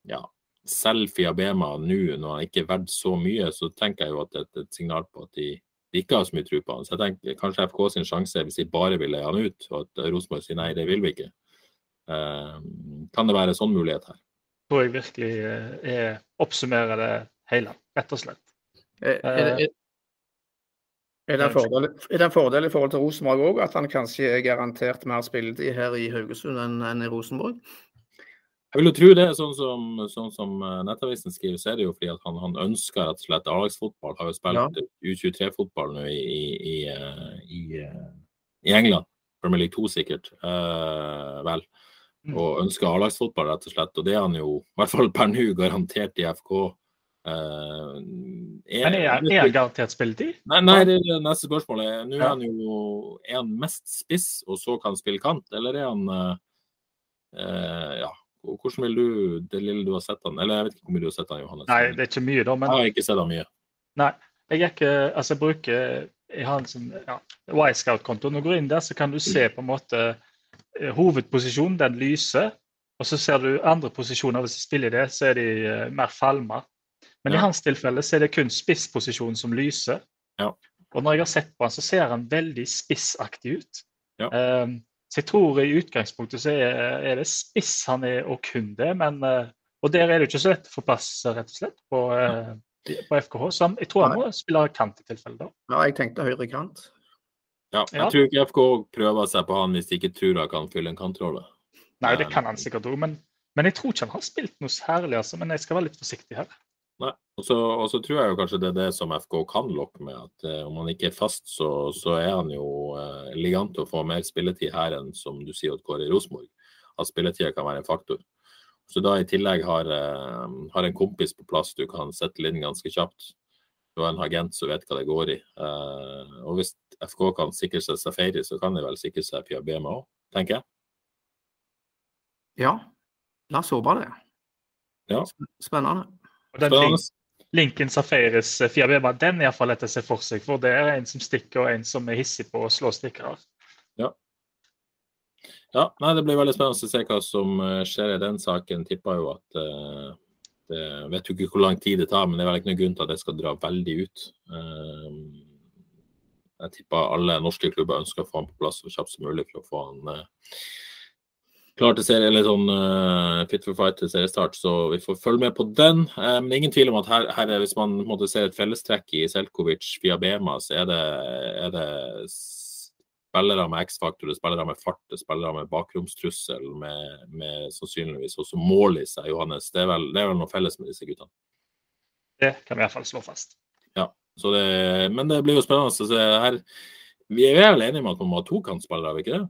ja, selger Fiabema nå når han ikke er verdt så mye, så tenker jeg jo at det er et signal på at de, de ikke har så mye tro på han. Så jeg tenker kanskje FK sin sjanse hvis de bare vil leie han ut, og at Rosenborg sier nei, det vil vi ikke. Uh, kan det være en sånn mulighet her? Jeg tror jeg virkelig er, oppsummerer det hele, rett og slett. Er, er, det- en fordel, er det en fordel i forhold til Rosenborg òg, at han kanskje er garantert mer spilletid her i Haugesund enn, enn i Rosenborg? Jeg vil jo tro det, sånn som, sånn som eh, Nettavisen skriver, så er det jo fordi at han, han ønsker rett og slett A-lagsfotball. Har jo spilt U23-fotball nå i, i, i, eh, i, eh, i England. Premier League 2 sikkert. Eh, vel. Mm. Og ønsker A-lagsfotball, rett og slett. Og det er han jo, i hvert fall per nå, garantert i FK. Eh, Men er, er garantert spilletid? Nei, nei, det er det neste spørsmål. er- Nå er han jo Er han mest spiss, og så kan han spille kant, eller er han uh, uh, Ja, hvordan vil du Det lille du har sett han Eller jeg vet ikke hvor mye du har sett han, Johannes. Nei, det er ikke mye, da. Jeg har ikke sett han mye. nei, jeg er ikke Altså, jeg bruker Jeg har en sånn ja, Y-Scout-konto. Når du går inn der, så kan du se på en måte hovedposisjonen, den lyser. Og så ser du andre posisjoner. Hvis du spiller i det, så er de mer falma. Men i hans tilfelle så er det kun spissposisjonen som lyser. Ja. Og når jeg har sett på han, så ser han veldig spissaktig ut. Ja. Um, så jeg tror i utgangspunktet så er, er det spiss han er, og kun det. Men, uh, og der er det jo ikke så lett å få plass, rett og slett, på, uh, på FKH. Så han, jeg tror han må spille kant i tilfelle, da. Ja, jeg tenkte høyre kant. Ja, jeg Ja. tror ikke FK prøver seg på han hvis de ikke tror han kan fylle en kantrolle. Nei, det kan han sikkert òg, men, men jeg tror ikke han har spilt noe særlig, altså. Men jeg skal være litt forsiktig her. Nei. Og så, og så tror jeg jo kanskje det er det som FK kan lokke med. At eh, om han ikke er fast, så, så er han jo eh, ligant til å få mer spilletid her enn som du sier at går i Rosenborg. At spilletida kan være en faktor. Så da i tillegg har, eh, har en kompis på plass du kan sette inn ganske kjapt. Du har en agent som vet hva det går i. Eh, og hvis FK kan sikre seg Safari, så kan de vel sikre seg Piabema òg, tenker jeg. Ja, la oss håpe det. Ja. Spennende. Og den link, Linken Safaris 4BMA, den er iallfall lett å se for seg. For det er en som stikker, og en som er hissig på å slå stikkere. Ja, nei, Det blir veldig spennende å se hva som eh, skjer i den saken. Tipper jo at uh, det vet jo ikke hvor lang tid det tar, men det er vel ikke noen grunn til at det skal dra veldig ut. Eh, jeg tipper alle norske klubber ønsker å få han på plass så kjapt som mulig for å få han eh, klar til serie, eller sånn uh, fit for fight til seriestart. Så vi får følge med på den. Uh, men ingen tvil om at her, her er, hvis man måte, ser et fellestrekk i Selkovic via Bema, så er det, er det spillere med X-faktor, er spillere med fart, er spillere med bakromstrussel, med, med sannsynligvis også mål i seg, Johannes. Det er, vel, det er vel noe felles med disse guttene. Det kan vi iallfall slå fast. Så det, men det blir jo spennende å se her. Vi er vel enige om at man må ha to kantspillere, er vi ikke det?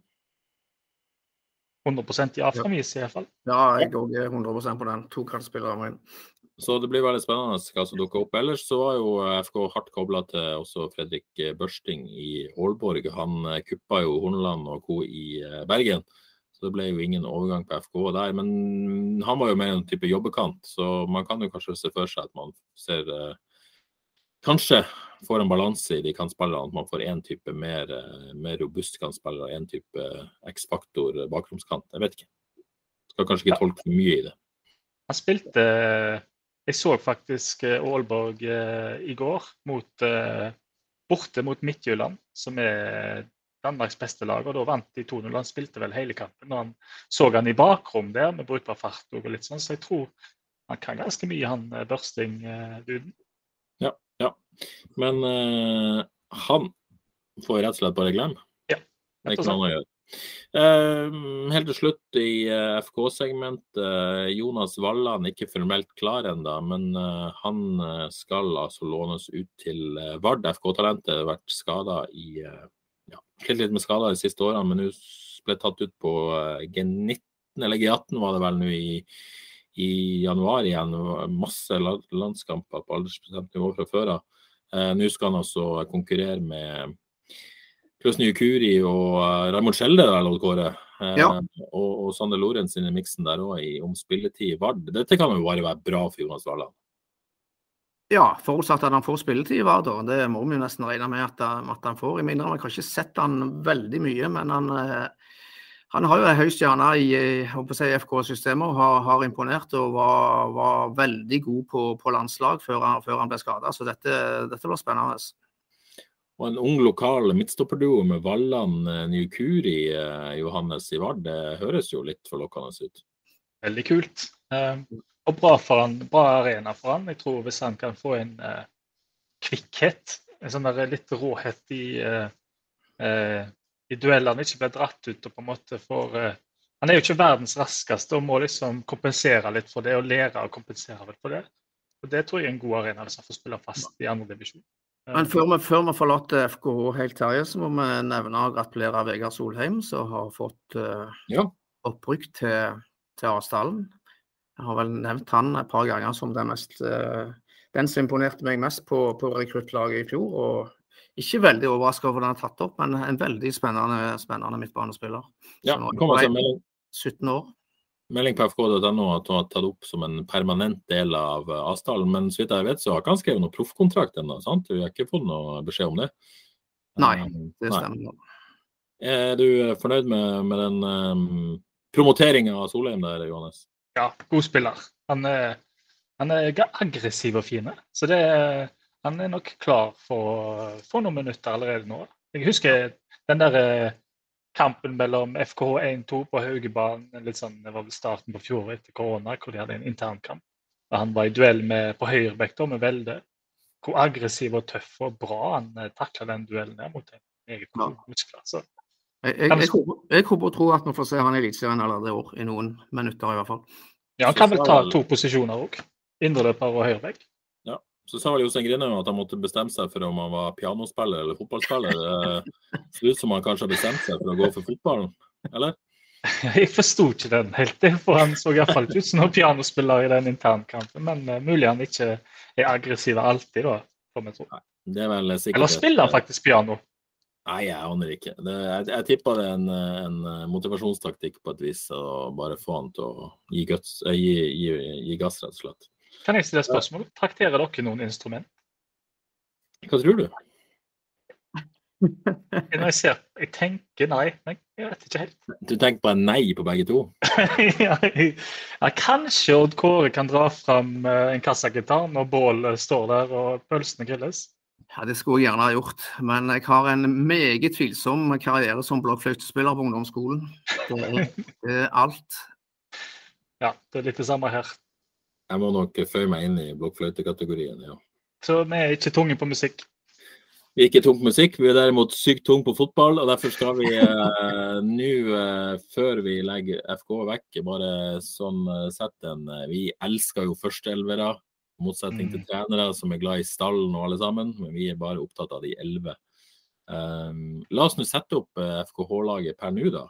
100% ja fra min side iallfall. Ja, jeg òg er 100% på den. To kantspillere med inn. Så det blir veldig spennende hva som dukker opp. Ellers så var jo FK hardt kobla til også Fredrik Børsting i Aalborg. Han eh, kuppa jo Horneland og co. i eh, Bergen. Så det ble jo ingen overgang på FK der. Men han var jo mer en type jobbekant, så man kan jo kanskje se for seg at man ser eh, Kanskje får en balanse i de kantspillerne. At man får én type mer, eh, mer robust kantspiller og én type X-faktor bakromskant. Jeg vet ikke. Skal kanskje ikke tolke for mye i det. Han spilte Jeg så faktisk eh, Aalborg eh, i går mot eh, borte mot Midtjylland, som er Danmarks beste lag. og Da vant de 2-0. Han spilte vel hele kampen. og Han så han i bakrom der med brukbar fart og litt sånn, så jeg tror han kan ganske mye, han eh, Børsting-duden. Ja. Men uh, han får rett og slett bare glemme. Ja, Det er ikke noe å gjøre. Uh, helt til slutt i uh, FK-segmentet. Jonas Walland ikke formelt klar ennå, men eh, han eh, skal altså lånes ut til eh, Vard. FK-talentet har vært skada i eh, ja, Slitt litt med skader de siste årene, men hun ble tatt ut på eh, G19, eller G18 var det vel nå i, i januar igjen. Masse landskamper på aldersbestemt nivå fra før av. Eh, Nå skal han altså konkurrere med Krosny Kuri og uh, Raymond Skjelde, der, Odd Kåre. Eh, Ja. Og, og Sander Lorentz i miksen der òg, om spilletid i Vard. Dette kan jo bare være bra for Jonas Valand? Ja, forutsatt at han får spilletid i Vard. Det må vi jo nesten regne med at, han- at han får. Jeg minner om, jeg har ikke sett han veldig mye, men han, eh, han har jo en høy stjerne i eh, si, FK-systemet og har, har imponert og var, var veldig god på, på landslag før han, før han ble skada. Så dette, dette blir spennende. Og en ung lokal midtstopperduo med Valland Nykuri, eh, Johannes i Vard, det høres jo litt forlokkende ut. Veldig kult. Eh, og bra, for han, bra arena for han. Jeg tror hvis han kan få en eh, kvikkhet. En sånn litt råhet i, eh, eh, i duellene. Ikke blir dratt ut og på en måte får eh, Han er jo ikke verdens raskeste og må liksom kompensere litt for det og lære å kompensere litt for det. Og Det tror jeg er en god arena hvis han får spille fast i andredivisjon. Men før vi, før vi forlater FKH helt, Terje, så må vi nevne og gratulere Vegard Solheim, som har fått uh, Ja. opprykk til, til Asdalen. Jeg har vel nevnt han et par ganger som den, mest, uh, den som imponerte meg mest på, på rekruttlaget i fjor. og Ikke veldig overraska over den han har tatt opp, men en veldig spennende, spennende midtbanespiller. Ja, er det kommer en melding, 17 år. melding på fk.no at hun har tatt opp som en permanent del av eh, avtalen. Men så vidt jeg vet, så har ikke han skrevet noen proffkontrakt ennå. sant? Vi har ikke fått noe beskjed om det. Nei, det Det nei. stemmer. Er du eh, fornøyd med, med den um, promoteringa av Solheim der, Johannes? Ja, god spiller. Han er, han er aggressiv og fin. Så det, er- han er nok klar for for noen minutter allerede nå. Jeg husker den der eh, kampen mellom FKH 1-2 på Haugebanen. litt sånn, Det var vel starten på fjoråret etter korona, hvor de hadde en internkamp. Han var i duell med, på høyrebekk med Velde. Hvor aggressiv og tøff og bra han eh, takla den duellen der mot en meget god motspiller. Så Jeg, jeg, jeg, jeg håper og tror at vi får se han i Eliteserien allerede i år, i noen minutter i hvert fall. ja, han kan vel ta to posisjoner òg. Indreløper og høyrebekk. Så sa vel Jostein Grinaud at han måtte bestemme seg for om han var pianospiller eller fotballspiller. Det ser ut som han kanskje har bestemt seg for å gå for fotballen, eller? Jeg forsto ikke den helt, for han så iallfall ikke ut som noen pianospiller i den internkampen. Men uh, mulig han ikke er aggressiv alltid, da. får vi tro. Det er vel sikkert Eller spiller han faktisk piano? Nei, jeg aner ikke. Det, jeg, jeg tipper det er en, en motivasjonstaktikk på et vis. Å bare få han til å gi, guts, eh, gi, gi, gi gass, rett og slett. Kan jeg stille spørsmål? Trakterer dere noen instrument? Hva tror du? Når jeg ser Jeg tenker nei, men jeg vet ikke helt. Du tenker bare nei på begge to? ja, ja, kanskje Odd Kåre kan dra fram eh, en kassagitar når bålet står der og pølsene grilles. Ja, Det skulle jeg gjerne ha gjort, men jeg har en meget tvilsom karriere som blokkfløytespiller på ungdomsskolen. Det er alt. Ja, det er litt det samme her. Jeg må nok føye meg inn i blokkfløytekategorien, ja. Så vi er ikke tunge på musikk. Vi er ikke tung på musikk, vi er derimot sykt tung på fotball. og Derfor skal vi eh, nå, eh, før vi legger FK vekk, bare sånn eh, sett en eh, Vi elsker jo førsteelvere, i motsetning til Mm. trenere som er glad i stallen og alle sammen. Men vi er bare opptatt av de elleve. Um, la oss nå sette opp eh, FKH-laget per nå, da.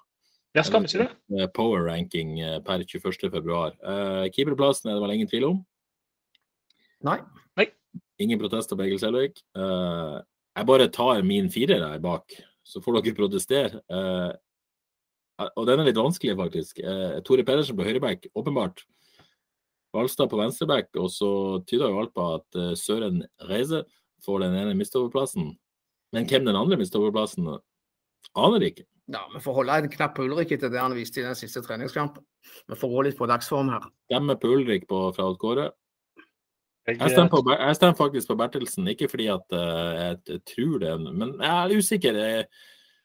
Ja, skal vi ikke det? Eh, Power ranking eh, per 21.2. Uh, Keeperplassen er det vel ingen tvil om. Nei. Nei. Ingen protester på Egil Selvik. Uh, jeg bare tar min firer her bak, så får dere protestere. Uh, og den er litt vanskelig, faktisk. Uh, Tore Pedersen på høyreback, åpenbart. Valstad på venstreback, og så tyder jo alt på at eh, Søren Reise får den ene mistoverplassen. Men hvem den andre mistoverplassen aner ikke. Ja, Vi får holde en knapp på Ulrik etter det han viste i den siste treningskampen. Vi får gå litt på dagsform her. Stemmer på Ulrik på, fra Odd Kåre. Jeg, stemmer, på, jeg stemmer faktisk på Bertelsen, ikke fordi at eh, jeg tror det, men jeg er usikker. Jeg,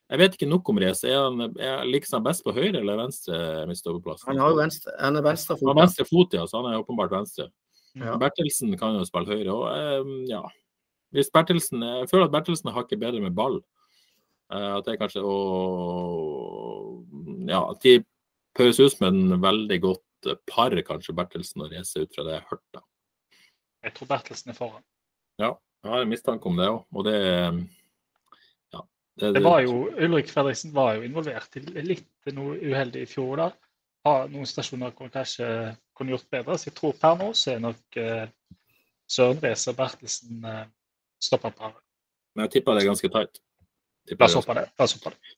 jeg vet ikke nok om Race. Er han er, liker best på høyre eller venstre? Han har jo venstre, han er venstre Han har venstre fot, ja, så han er åpenbart venstre. Ja. Bertelsen kan jo spille høyre. òg. eh, ja. Hvis Bertelsen, Jeg føler at Bertelsen har ikke bedre med ball. Eh, at det er kanskje å Ja, at de høres ut med en veldig godt par, kanskje, Bertelsen og Reze, ut fra det jeg har hørt. da. jeg tror Bertelsen er foran. Ja, jeg har en mistanke om det òg. Og det Ja. Det var jo, Ulrik Fredriksen var jo involvert i litt noe uheldig i fjor. da. Har noen stasjoner hvor kanskje kunne gjort bedre. Så jeg tror per nå så er nok eh, Søren Reze og Bertelsen eh, stoppa paret. Men jeg tipper det er ganske tight. La det oss hoppe det. La oss hoppe det.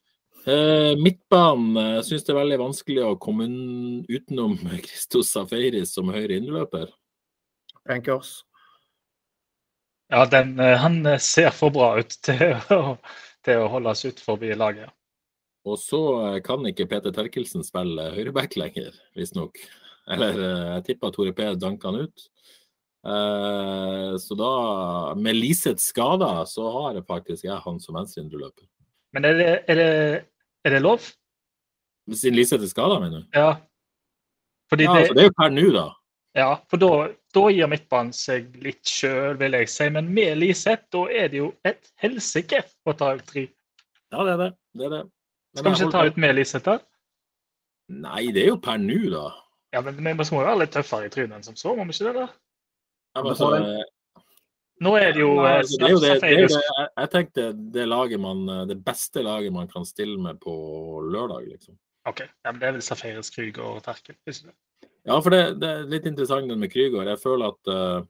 Uh, midtbanen jeg syns det er veldig vanskelig å komme un- utenom Christos Safaris som høyre innløper. Bankers. Ja, den, eh, han eh, ser for bra ut til å, til å holdes ut forbi laget. Og så eh, kan ikke Peter Terkelsen spille høyreback lenger, visstnok. Eller eh, jeg tipper Tore P danker han ut. Eh, så da, med Lisets skader, så har jeg faktisk jeg han som venstreindreløper. Men er det, er det, er det lov? Siden Liseth er skada, mener du? Ja. Fordi Ja, altså, det, det er jo per nå, da. Ja, for da, da gir midtbanen seg litt sjøl, vil jeg si. Men med Liseth, da er det jo et helsike å ta ut tre. Ja, det er det. det, er det. Men Skal vi ikke ta ut med Liseth, da? Nei, det er jo per nå, da. Ja, men vi må jo være litt tøffere i trynet enn som så, må vi ikke det? da? Ja, men Du får altså, Nå er det jo Nei, eh, altså, det er jo det, det, er jo det jeg, tenkte det laget man Det beste laget man kan stille med på lørdag, liksom. OK, ja, men det er vel Safaris, Krüger og Terkel? Ja, for det, det er litt interessant med Krüger. Jeg føler at uh,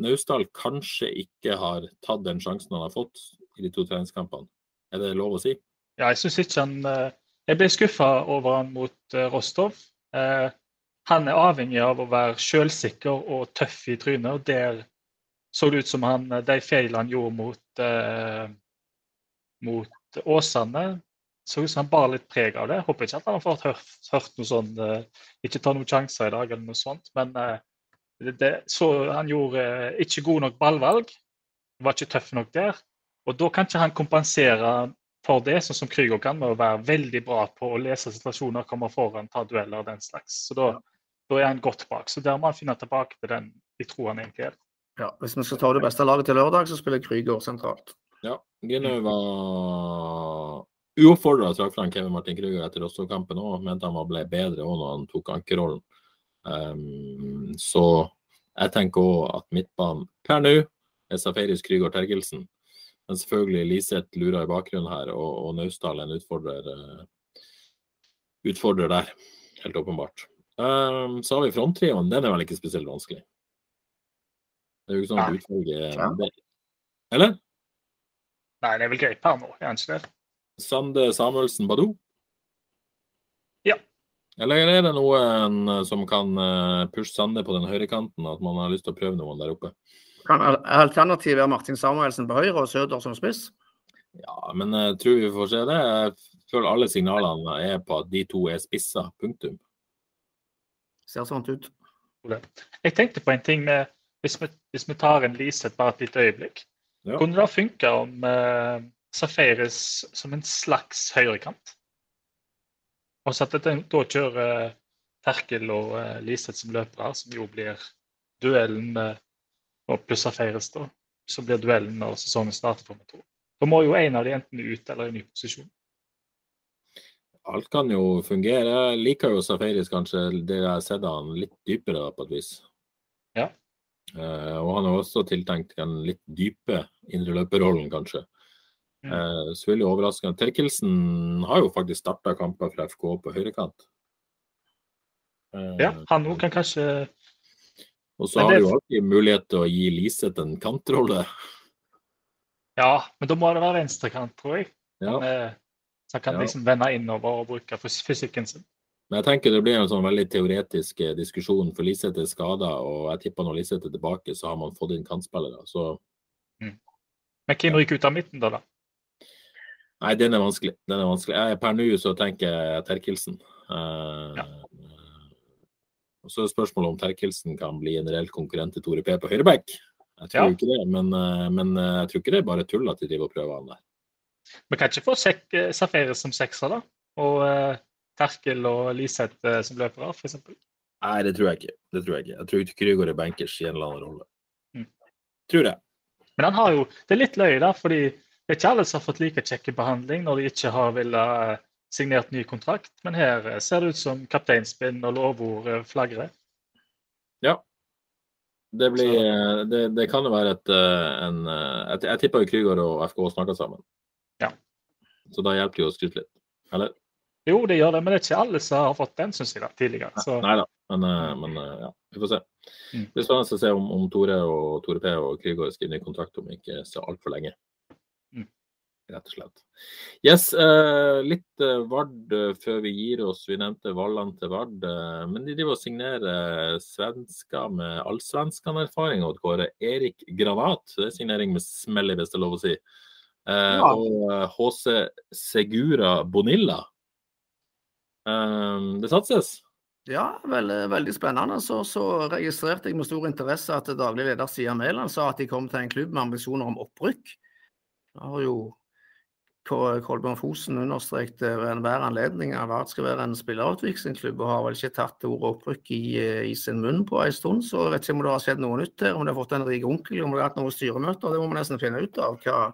Naustdal kanskje ikke har tatt den sjansen han har fått i de to treningskampene. Er det lov å si? Ja, jeg syns ikke han eh, Jeg ble skuffa over han mot eh, Rostov. Eh, han er avhengig av å være selvsikker og tøff i trynet, og der så det ut som han, eh, de feilene han gjorde mot, eh, mot Åsane, så ut som han bar litt preg av det. Håper ikke at han har fått hørt, hørt noe sånn eh, Ikke ta noen sjanser i dag, eller noe sånt. Men eh, det, så han gjorde eh, ikke god nok ballvalg. Var ikke tøff nok der. Og da kan ikke han kompensere for det, sånn som Krüger kan, med å være veldig bra på å lese situasjoner, komme foran, ta dueller og den slags. Så da, da er han godt bak. Så der må han finne tilbake til den vi tror han egentlig er. Ja, hvis vi skal ta det beste laget til lørdag, så spiller Krüger sentralt. Ja. Grinhaug var uoppfordra trakk fram Kevin Martin Krüger etter Rostov-kampen òg. Mente han ble bedre òg når han tok ankerrollen. Um, så jeg tenker òg at midtbanen per nå er Safaris Krüger Terkelsen. Men selvfølgelig Liseth lurer i bakgrunnen her, og, og Naustdal en utfordrer, eh, utfordrer der. Helt åpenbart. Um, så har vi fronttrioen. Den er vel ikke spesielt vanskelig. Det er jo ikke sånn at utvalget det, Eller? Nei, det er vel greit per nå, er ikke det? Sande Samuelsen Badou? Ja. Eller er det noen eh, som kan eh, pushe Sande på den høyrekanten, at man har lyst til å prøve noen der oppe? Kan al- alternativet være Martin Samuelsen på høyre og Søder som spiss? Ja, men jeg tror vi får se det. Jeg føler alle signalene er på at de to er spissa. Punktum. Ser sånn ut. Jeg tenkte på en ting med Hvis vi, hvis vi tar en Liseth bare et lite øyeblikk. Ja. Kunne det funke om uh, Safaris som en slags høyrekant? Og så at det, da kjører eh, Terkel og uh, Liseth som løpere, som jo blir duellen med og pluss Safaris, da. Så blir duellen når sesongen starter, meg to. Da må jo en av de enten ut eller i ny posisjon. Alt kan jo fungere. Jeg liker jo Safaris kanskje det jeg har sett han litt dypere da, på et vis. Ja. Uh, og han er også tiltenkt den litt dype indreløperrollen, kanskje. Mm. Eh, så veldig overraskende. Terkelsen har jo faktisk starta kamper fra FK på høyrekant. Uh, Ja, han òg kan kanskje Og så har det- du jo alltid mulighet til å gi Liseth en kantrolle. Ja, men da må det være venstrekant, tror jeg. Ja. Eh, Så han kan Ja. liksom vende innover og bruke fysikken sin. Men jeg tenker det blir en sånn veldig teoretisk eh, diskusjon, for Liseth er skada, og jeg tipper når Liseth er tilbake, så har man fått inn kantspillere. Så Men hvem ryker ut av midten da? da? nei, den er vanskelig. Den er vanskelig. Jeg, per nå så tenker jeg Terkelsen. Eh, Ja. Og så er spørsmålet om Terkelsen kan bli en reell konkurrent til Tore P på høyreback. Jeg tror Ja. ikke det, men, eh, men eh, jeg tror ikke det er bare tull at de driver og prøver han der. Vi kan ikke få eh, Safaris som sekser, da? Og uh, Terkel og Liseth uh, som løpere, f.eks.? Nei, det tror jeg ikke. Det tror jeg ikke. Jeg tror Krüger er bankers i en eller annen rolle. Mm. Tror jeg. Men han har jo Det er litt løye, da, fordi det er ikke alle som har fått like kjekke behandling når de ikke har villet signert ny kontrakt. Men her ser det ut som kapteinspinn og lovord flagrer. Ja. Det, blir, det, det kan jo være et, en Jeg, jeg tipper jo Krüger og FK snakker sammen. Ja. Så da hjelper det jo å skryte litt. Eller? Jo, det gjør det, men det er ikke alle som har fått den, syns jeg, da, tidligere. Så Nei da, men, eh, men eh, ja, vi får se. Mm. Det blir spennende å se om, om Tore og Tore P og Krüger skriver ny kontrakt om ikke så altfor lenge. Mm. Rett og slett. Yes, eh, litt eh, Vard eh, før vi gir oss. Vi nevnte Valland til Vard. eh, men de driver og signerer svensker med allsvenskan-erfaring Erik Granat. Det er signering med smell, hvis det er lov å si. Eh, Ja. Og eh, HC Segura Bonilla. Eh, det satses. Ja, veldig, veldig spennende. Så, så registrerte jeg med stor interesse at daglig leder Sian Mæland sa at de kom til en klubb med ambisjoner om opprykk. Det har jo Kol- Kolbjørn Fosen understreket ved enhver anledning at Vard skal være en spillerutviklingsklubb, og har vel ikke tatt ordet opprykk i, eh, i sin munn på en stund. Så jeg vet ikke om det har skjedd noe nytt her, om de har fått en rik onkel, om de har hatt noen styremøter. Det må vi nesten finne ut av. hva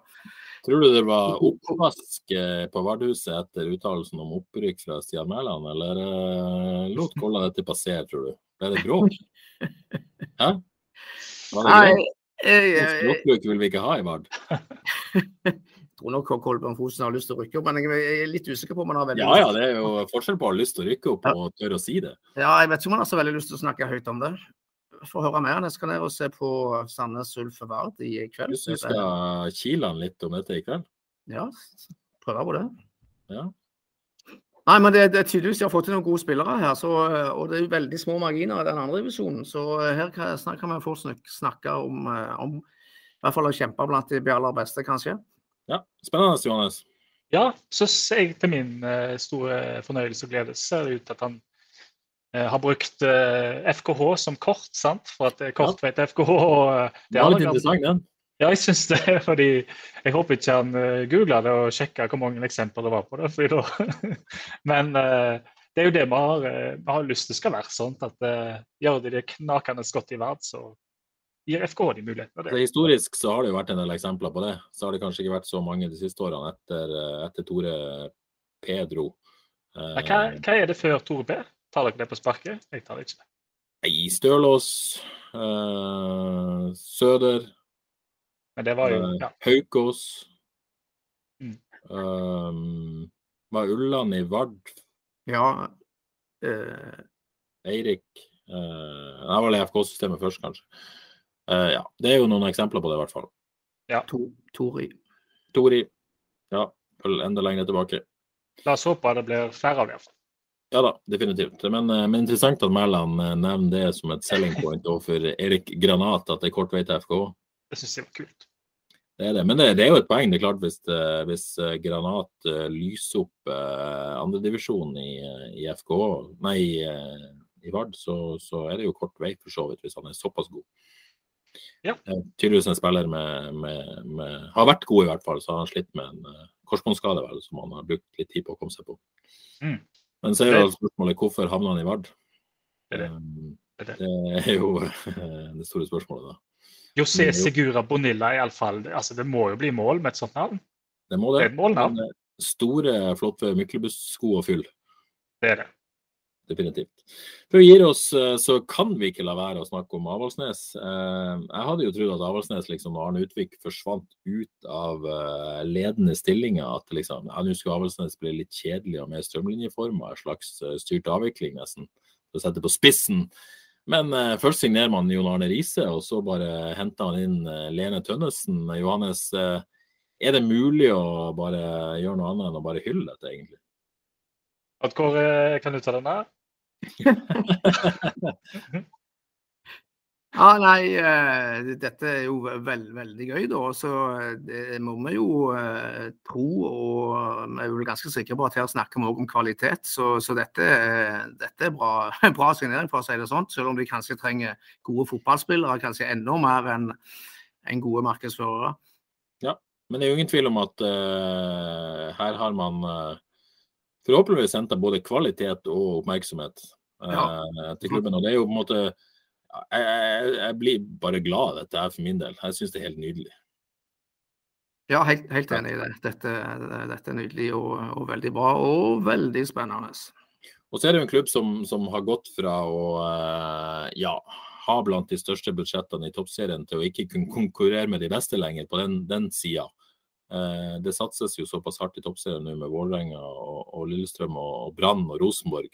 Tror du det var oppvask eh, på Vardhuset etter uttalelsen om opprykk fra Stian Mæland, eller uh, lot Kolla dette passere, tror du? Ble det bråk? Hæ? Var det jeg, jeg, Språkbruk vil vi ikke ha i Vard. Jeg tror nok Kolbjørn Fosen har lyst til å rykke opp, men jeg jeg er litt usikker på om han har veldig Ja ja, det er jo forskjell på å ha lyst til å rykke opp og tørre å si det. Ja, jeg vet ikke om han har så veldig lyst til å snakke høyt om det. Få høre mer. Skal ned og se på Sandnes Ulf Vard i kveld. Du skal kile han litt om dette i kveld? Ja, prøve på det. Ja. Nei, men det, det er tydeligvis de har fått til noen gode spillere her, så, og det er jo veldig små marginer i den andre divisjonen. Så her kan, kan vi fort snakke om, eh, om i hvert fall å kjempe blant de aller beste, kanskje. ja. Spennende, Johannes. Ja, så ser jeg til min eh, store fornøyelse og glede ser det ut til at han har brukt eh, FKH som kort, sant? For at er kort vet FKH. Og, eh, Det er litt interessant, den. Ja, jeg syns det. fordi Jeg håper ikke han uh, googla det og sjekka hvor mange eksempler det var på det. fordi da... Men eh, det er jo det vi har, eh, vi har lyst til skal være sånn. At uh, gjør de det knakende godt i verd, så gir FKH de muligheter. Så Det. historisk så har det jo vært en del eksempler på det. Så har det kanskje ikke vært så mange de siste årene etter, eh, etter Tore Pedro. Eh, Hva, hva er det før Tore P? Tar dere det på sparket? Jeg tar det ikke. Nei, Stølås, eh, Søder, Men det var jo eh, ja. Haukås. Mm. eh, var Ulland i Vard? Ja, eh, Eirik uh, Det var vel FK-systemet først, kanskje. Uh, ja, Det er jo noen eksempler på det, i hvert fall. to, Tori. Tori. Ja, enda lenger tilbake. La oss håpe det blir færre av dem. iallfall. Ja da, definitivt. Men, eh, men interessant at Mæland eh, nevner det som et selling point overfor Erik Granat, at det er kort vei til FK. Det syns jeg var kult. Det er det. Men det, det er jo et poeng. Det er klart Hvis, eh, hvis Granat lyser opp andredivisjon i, i FK, nei, i Vard, så, så er det jo kort vei for så vidt, hvis han er såpass god. Ja. Tydeligvis en spiller med, med, med Har vært god, i hvert fall. Så har han slitt med en korsbåndskade, som han har brukt litt tid på å komme seg på. Mm. Men så er jo spørsmålet hvorfor havna han i Vard? Det er det. Det er jo eh, det store spørsmålet, da. José. Segura Bonilla, iallfall. Altså, det må jo bli mål med et sånt navn. Det må Det det. er et målnavn. Eh, Store, flotte Myklebust-sko å fylle. Det er det. Definitivt. Før vi gir oss, eh, så kan vi ikke la være å snakke om Avaldsnes. Eh, Jeg hadde jo trodd at Avaldsnes liksom, og Arne Utvik forsvant ut av eh, ledende stillinger. At liksom, ja, nå skulle Avaldsnes bli litt kjedelig og mer strømlinjeforma, en slags styrt avvikling nesten. For å sette på spissen. Men eh, først signerer man Jon Arne Riise, og så bare henter han inn eh, Lene Tønnesen. Johannes, eh, er det mulig å bare gjøre noe annet enn å bare hylle dette, egentlig? Odd Kåre, kan du ta den der? Ja, nei, eh, dette er jo veld, veldig gøy, da. Så eh, det må vi jo eh, tro, og vi er vel ganske sikre på at her snakker vi òg om kvalitet. Så, så dette, dette er bra, bra signering, for å si det sånn. Selv om de kanskje trenger gode fotballspillere, kanskje enda mer enn en gode markedsførere. Ja, Men det er jo ingen tvil om at uh, her har man eh, forhåpentligvis henta både kvalitet og oppmerksomhet eh, til klubben. Og det er jo på en måte jeg, jeg, jeg blir bare glad av dette her for min del. Jeg syns det er helt nydelig. Ja, helt, helt enig i det. Dette, dette er nydelig og, og veldig bra, og veldig spennende. Og så er det jo en klubb som, som har gått fra å eh, ja, ha blant de største budsjettene i toppserien til å ikke kunne konkurrere med de beste lenger på den, den sida. Eh, det satses jo såpass hardt i toppserien nå med Vålerenga og, og Lillestrøm og, og Brann og Rosenborg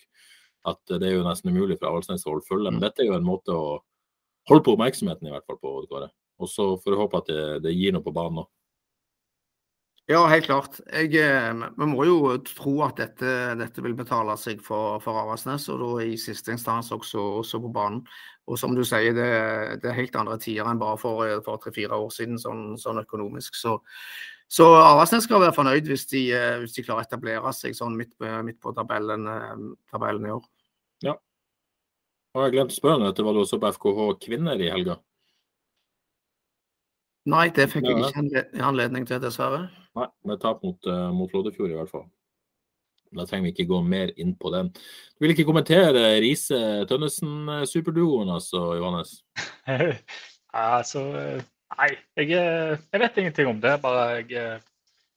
at det er jo nesten umulig for Avaldsnes å holde følge. Men dette er jo en måte å holde på oppmerksomheten i hvert fall på. Odd Kåre. Og så får vi håpe at det, det gir noe på banen òg. Ja, helt klart. Jeg, eh, vi må jo tro at dette, dette vil betale seg for, for Avaldsnes, og da i siste instans også, også på banen. Og som du sier, det, det er helt andre tider enn bare for tre-fire år siden, sånn, sånn økonomisk. Så, så Avaldsnes skal være fornøyd hvis de, eh, hvis de klarer å etablere seg sånn midt, på- midt på tabellen, eh, tabellen i år. Ja. Og jeg glemte å spørre dette, var du også på FKH kvinner i helga? Nei, det fikk jeg ikke anledning til, dessverre. Nei, med tap mot, uh, mot Loddefjord i hvert fall. Da trenger vi ikke gå mer inn på den. Du vil ikke kommentere Riise-Tønnesen-superduoen, altså, Johannes? altså Nei, jeg, jeg, vet ingenting om det. bare jeg,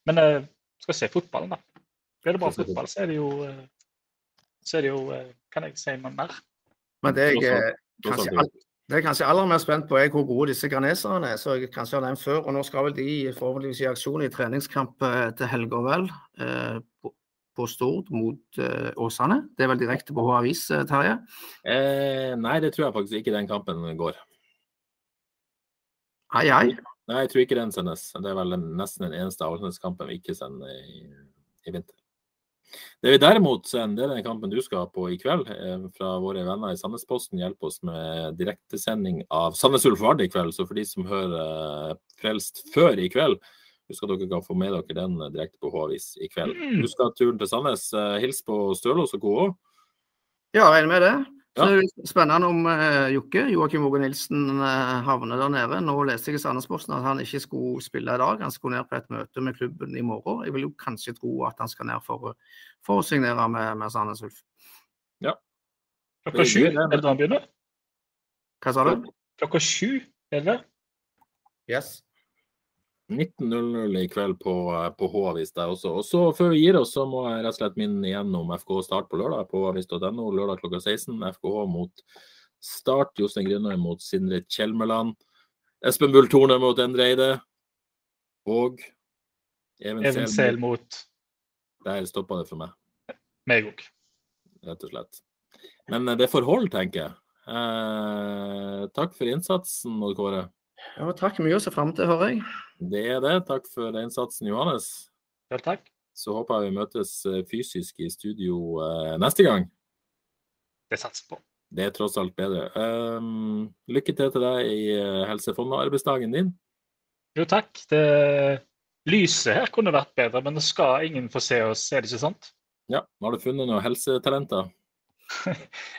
Men jeg skal se fotballen, da. Blir det bra fotball, så er det jo Så er det jo Kan jeg si noe mer? Men det jeg kanskje, det jeg kanskje aller mer spent på, er hvor gode disse graneserne er. så jeg kanskje har nevnt før, og Nå skal vel de forhåpentligvis i aksjon i treningskamp til helga, vel. på, på Stord mot uh, Åsane. Det er vel direkte på H-avis, Terje? Eh, nei, det tror jeg faktisk ikke den kampen går. Ai, ai. Nei, jeg tror ikke den sendes. Det er vel nesten den eneste avgjørelseskampen vi ikke sender i, i, vinter. Det vi derimot sender, det er den kampen du skal på i kveld. Eh, fra våre venner i Sandnesposten hjelper oss med direktesending av Sandnes Ulf Vard i kveld. Så for de som hører uh, Frelst før i kveld, husk at dere kan få med dere den direkte på H-avis i kveld. Mm. at skal turen til Sandnes. Hils på Stølås og Koå. Ja, regner med det. Så det er spennende om uh, Jokke. Joakim Våge Nilsen uh, havner der nede. Nå leste jeg i Sandnesposten at han ikke skulle spille i dag. Han skulle ned på et møte med klubben i morgen. Jeg vil jo kanskje tro at han skal ned for, for å signere med, med Sandnes Ulf. Ja. Klokka sju er det da han begynner? Hva sa du? Klokka sju, er det? Yes. 19.00 i kveld på, på H-avis der også. Og så Før vi gir oss, så må jeg rett og slett minne igjen om FKH Start på lørdag på avis.no. Lørdag klokka 16. FKH mot Start. Jostein Grüner mot Sindre Kjelmeland. Espen Bull Torne mot Endre Eide. Og Even, Even Sel mot Der stoppa det for meg. Meg òg. Rett og slett. Men det får hold, tenker jeg. Eh, takk for innsatsen, Odd Kåre. Ja, takk. Mye å se fram til, hører jeg. Det er det. Takk for innsatsen, Johannes. Vel, takk. Så håper jeg vi møtes eh, fysisk i studio uh, neste gang. Det satser på. Det er tross alt bedre. Um, lykke til til deg i uh, Helse Fonna-arbeidsdagen din. Jo, takk. Det Lyset her kunne vært bedre, men det skal ingen få se oss, er det ikke sant? Ja. Har du funnet noen helsetalenter?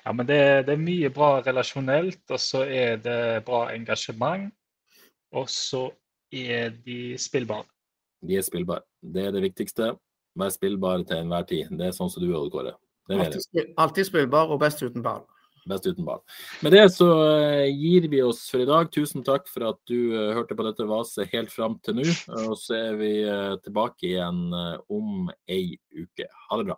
ja, men det, det, er mye bra relasjonelt, og så er det bra engasjement. Og så er de spillbare. De er spillbare. Det er det viktigste. Vær spillbar til enhver tid. Det er sånn som du er, Kåre. Alltid, alltid spillbar og best uten ball. Best uten ball. Med det så uh, gir vi oss for i dag. Tusen takk for at du uh, hørte på dette vaset helt fram til nå. Og så er vi uh, tilbake igjen om ei uke. Ha det bra.